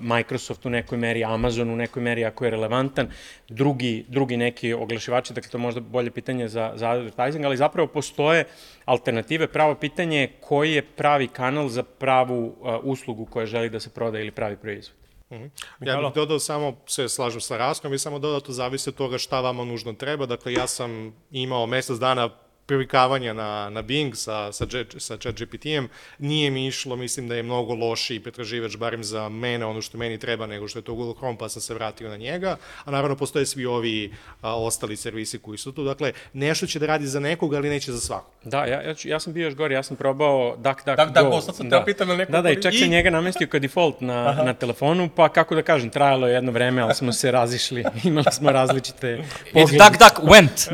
Microsoft u nekoj meri, Amazon u nekoj meri ako je relevantan, drugi, drugi neki oglašivači, dakle to je možda bolje pitanje za, za advertising, ali zapravo postoje alternative. Pravo pitanje je koji je pravi kanal za pravu uslugu koja želi da se proda ili pravi proizvod. Mm -hmm. Ja bih dodao samo, se slažem sa Raskom, i samo dodao to zavisi od toga šta vama nužno treba. Dakle, ja sam imao mesec dana privikavanja na, na Bing sa, sa, sa chat GPT-em, nije mi išlo, mislim da je mnogo lošiji pretraživač, barim za mene, ono što meni treba, nego što je to Google Chrome, pa sam se vratio na njega, a naravno postoje svi ovi a, ostali servisi koji su tu, dakle, nešto će da radi za nekog, ali neće za svakog. Da, ja, ja, ću, ja sam bio još gore, ja sam probao DuckDuckGo. DuckDuckGo, sad sam da. te pitam na nekog... Da, da, i čak sam njega namestio kao default na, Aha. na telefonu, pa kako da kažem, trajalo je jedno vreme, ali smo se razišli, imali smo različite poglede. It duck, duck, went.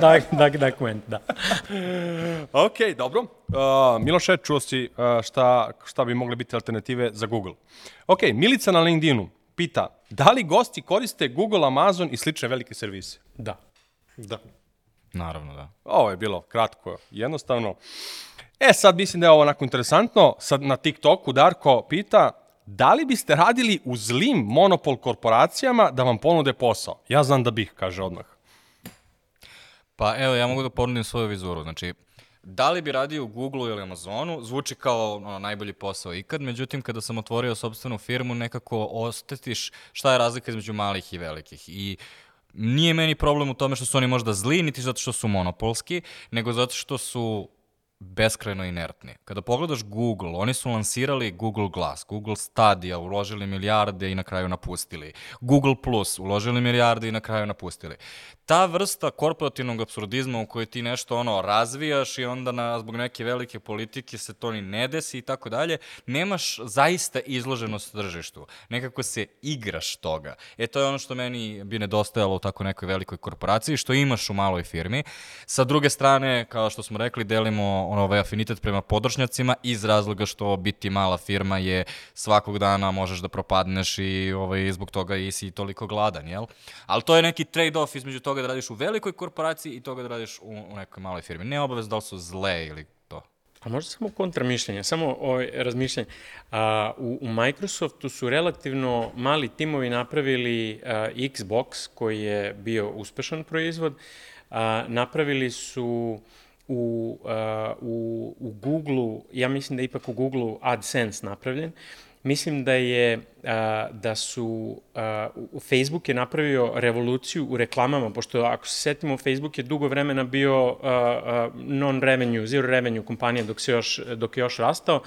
duck, duck, duck, went, da. ok, dobro. Uh, Miloše, čuo si uh, šta, šta bi mogle biti alternative za Google. Ok, Milica na LinkedInu pita, da li gosti koriste Google, Amazon i slične velike servise? Da. Da. Naravno, da. Ovo je bilo kratko, jednostavno. E, sad mislim da je ovo onako interesantno. Sad na TikToku Darko pita, da li biste radili u zlim monopol korporacijama da vam ponude posao? Ja znam da bih, kaže odmah. Pa evo, ja mogu da ponudim svoju vizuru. Znači, da li bi radio u Google ili Amazonu, zvuči kao ono, najbolji posao ikad, međutim, kada sam otvorio sobstvenu firmu, nekako ostetiš šta je razlika između malih i velikih. I nije meni problem u tome što su oni možda zli, niti zato što su monopolski, nego zato što su beskrajno inertni. Kada pogledaš Google, oni su lansirali Google Glass, Google Stadia, uložili milijarde i na kraju napustili. Google Plus, uložili milijarde i na kraju napustili ta vrsta korporativnog absurdizma u kojoj ti nešto ono razvijaš i onda na, zbog neke velike politike se to ni ne desi i tako dalje, nemaš zaista izloženost tržištu. Nekako se igraš toga. E to je ono što meni bi nedostajalo u tako nekoj velikoj korporaciji, što imaš u maloj firmi. Sa druge strane, kao što smo rekli, delimo ono, ovaj afinitet prema podršnjacima iz razloga što biti mala firma je svakog dana možeš da propadneš i ovaj, zbog toga i si toliko gladan, jel? Ali to je neki trade-off između toga da radiš u velikoj korporaciji i toga da radiš u, u nekoj maloj firmi. Ne obavez da li su zle ili to. A možda samo kontramišljenje, samo ovaj, razmišljanje. A, u, u Microsoftu su relativno mali timovi napravili a, Xbox, koji je bio uspešan proizvod. A, napravili su u, uh, u, u Google-u, ja mislim da je ipak u Google-u AdSense napravljen, Mislim da je a, da su a, u- Facebook je napravio revoluciju u reklamama, pošto ako se setimo, Facebook je dugo vremena bio a, a, non-revenue, zero revenue kompanija dok, se još, dok je još rastao.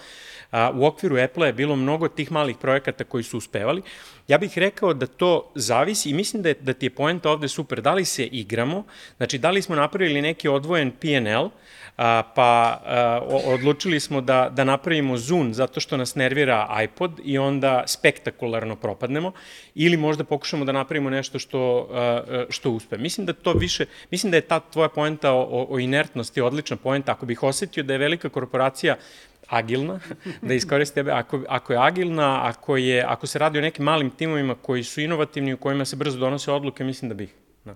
A, u okviru Apple-a je bilo mnogo tih malih projekata koji su uspevali. Ja bih rekao da to zavisi i mislim da, je, da ti je poenta ovde super. Da li se igramo, znači da li smo napravili neki odvojen P&L, a, pa a, odlučili smo da, da napravimo Zune zato što nas nervira iPod i onda spektakularno propadnemo, ili možda pokušamo da napravimo nešto što, a, što uspe. Mislim da to više, mislim da je ta tvoja poenta o, o inertnosti odlična poenta. Ako bih osetio da je velika korporacija agilna, da iskoristi tebe, ako, ako je agilna, ako, je, ako se radi o nekim malim timovima koji su inovativni, u kojima se brzo donose odluke, mislim da bih. Da.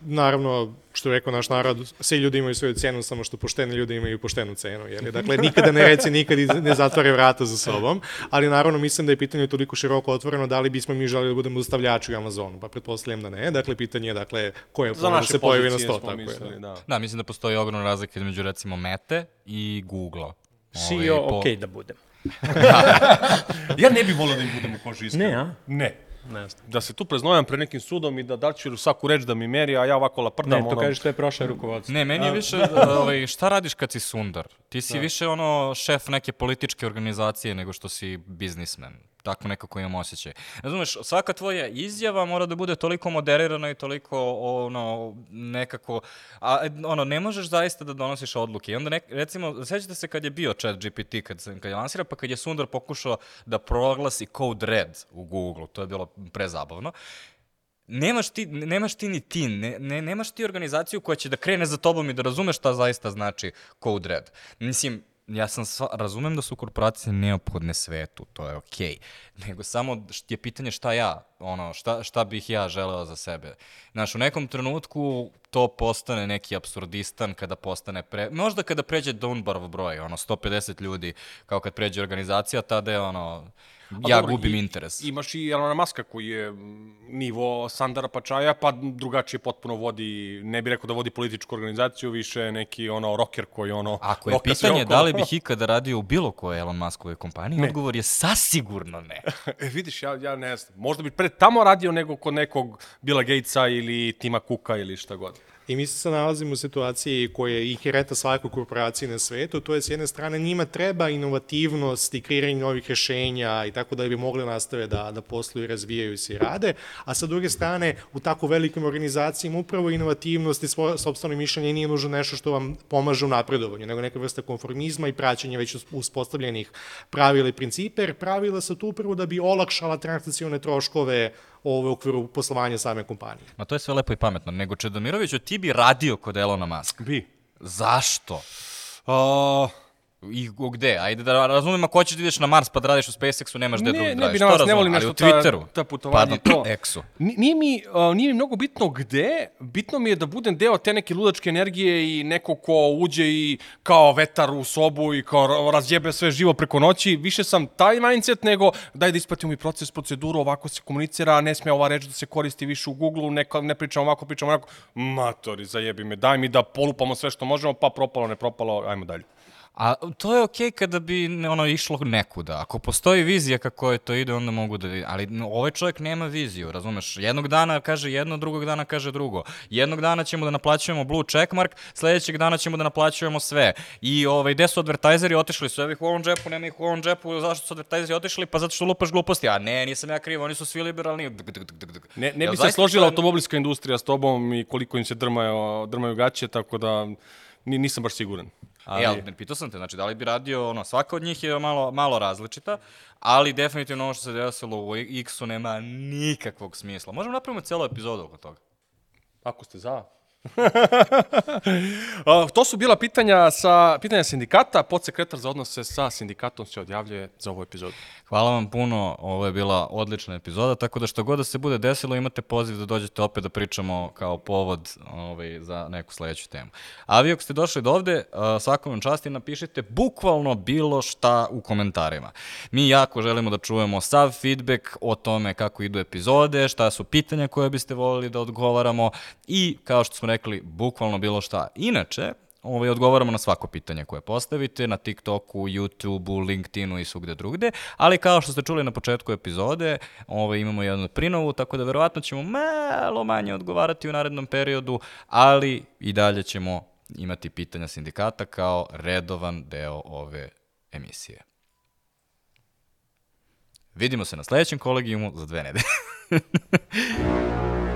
naravno, što je rekao naš narod, svi ljudi imaju svoju cenu, samo što pošteni ljudi imaju poštenu cenu. Jer, dakle, nikada ne reci, nikad i ne zatvore vrata za sobom, ali naravno mislim da je pitanje toliko široko otvoreno da li bismo mi želeli da budemo dostavljači u Amazonu, pa pretpostavljam da ne. Dakle, pitanje je, dakle, koje naše se pojavi na sto, tako je. mislili, Da. da. Da, mislim da postoji ogromna razlika između recimo Mete i Google-a. CEO, po- okej da budem. Ja ne bih volio da im budem u koži iskreno. Ne, a? Ne. Ne znam. Da se tu preznojam pre nekim sudom i da da ću svaku reč da mi meri, a ja ovako laprdam. Ne, to ono... kažeš to je prošle rukovodstvo. Ne, meni je više, ovaj, šta radiš kad si sundar? Ti si više ono šef neke političke organizacije nego što si biznismen. Tako nekako imam osjećaj. Razumeš, svaka tvoja izjava mora da bude toliko moderirana i toliko ono, nekako, a ono, ne možeš zaista da donosiš odluke. I onda, nek, recimo, sećate se kad je bio chat GPT, kad, se, kad je lansira, pa kad je Sundar pokušao da proglasi code red u Google, to je bilo prezabavno nemaš ti, nemaš ti ni ti, ne, ne, nemaš ti organizaciju koja će da krene za tobom i da razume šta zaista znači code red. Mislim, ja sam sva, razumem da su korporacije neophodne svetu, to je okej. Nego samo je pitanje šta ja, ono, šta, šta bih ja želeo za sebe. Znaš, u nekom trenutku to postane neki absurdistan kada postane pre... Možda kada pređe Dunbarov broj, ono, 150 ljudi, kao kad pređe organizacija, tada je ono, A ja dobro, gubim i- interes. Imaš i Elona Maska koji je nivo Sandara Pačaja, pa drugačije potpuno vodi, ne bih rekao da vodi političku organizaciju, više neki ono rocker koji ono... Ako je pitanje okolo. da li bih ikada radio u bilo kojoj Elon Muskove kompaniji, ne. odgovor je sasigurno ne. E, vidiš, ja, ja ne znam. Možda bi pred tamo radio nego kod nekog Billa Gatesa ili Tima Cooka ili šta god. I mi se nalazimo u situaciji koja je inherenta svakoj korporaciji na svetu, to je s jedne strane njima treba inovativnost i kreiranje novih rešenja i tako da bi mogli nastave da, da posluju, razvijaju se i rade, a sa druge strane u tako velikim organizacijama upravo inovativnost i svoje sobstveno mišljenje nije nužno nešto što vam pomaže u napredovanju, nego neka vrsta konformizma i praćenje već uspostavljenih pravila i principa, jer pravila su tu upravo da bi olakšala transakcione troškove ove u okviru poslovanja same kompanije. Ma to je sve lepo i pametno. Nego Čedomiroviću, ti bi radio kod Elona Muska. Bi. Zašto? Uh, I gde? Ajde da razumem, ako hoćeš da ideš na Mars pa da radiš u SpaceX-u, nemaš gde ne, drugi ne da radiš. bi To na vas ne volim nešto ta, ta putovanja i to. Exu. Ni- Nije mi, uh, nije mi mnogo bitno gde, bitno mi je da budem deo te neke ludačke energije i neko ko uđe i kao vetar u sobu i kao ra- razjebe sve živo preko noći. Više sam taj mindset nego daj da ispratimo i proces, proceduru, ovako se komunicira, ne sme ova reč da se koristi više u Google-u, ne, ne pričam ovako, pričam ovako. Matori, zajebi me, daj mi da polupamo sve što možemo, pa propalo, ne propalo, ajmo dalje. A to je okej kada bi ono išlo nekuda. Ako postoji vizija kako je to ide, onda mogu da... Ali no, ovaj čovjek nema viziju, razumeš? Jednog dana kaže jedno, drugog dana kaže drugo. Jednog dana ćemo da naplaćujemo blue checkmark, sledećeg dana ćemo da naplaćujemo sve. I ovaj, gde su advertajzeri otišli? Su ih u ovom džepu, nema ih u ovom džepu. Zašto su advertajzeri otišli? Pa zato što lupaš gluposti. A ne, nisam ja kriv, oni su svi liberalni. Dg, dg, dg, dg. Ne, ne bi se složila automobilska industrija s tobom i koliko im se drmaju, drmaju gaće, tako da ni, nisam baš siguran. Ali... E, ali ne, pitao sam te, znači da li bi radio, ono, svaka od njih je malo, malo različita, ali definitivno ovo što se desilo u X-u nema nikakvog smisla. Možemo napravimo celu epizodu oko toga. Ako ste za. To su bila pitanja sa pitanja sindikata. Podsekretar za odnose sa sindikatom se odjavljuje za ovu epizodu. Hvala vam puno, ovo je bila odlična epizoda, tako da što god da se bude desilo imate poziv da dođete opet da pričamo kao povod ovaj, za neku sledeću temu. A vi ako ste došli do ovde, svakom vam časti napišite bukvalno bilo šta u komentarima. Mi jako želimo da čujemo sav feedback o tome kako idu epizode, šta su pitanja koje biste volili da odgovaramo i kao što rekli, bukvalno bilo šta. Inače, ovaj, odgovaramo na svako pitanje koje postavite, na TikToku, YouTubeu, LinkedInu i svugde drugde, ali kao što ste čuli na početku epizode, ovaj, imamo jednu prinovu, tako da verovatno ćemo malo manje odgovarati u narednom periodu, ali i dalje ćemo imati pitanja sindikata kao redovan deo ove emisije. Vidimo se na sledećem kolegijumu za dve nedelje.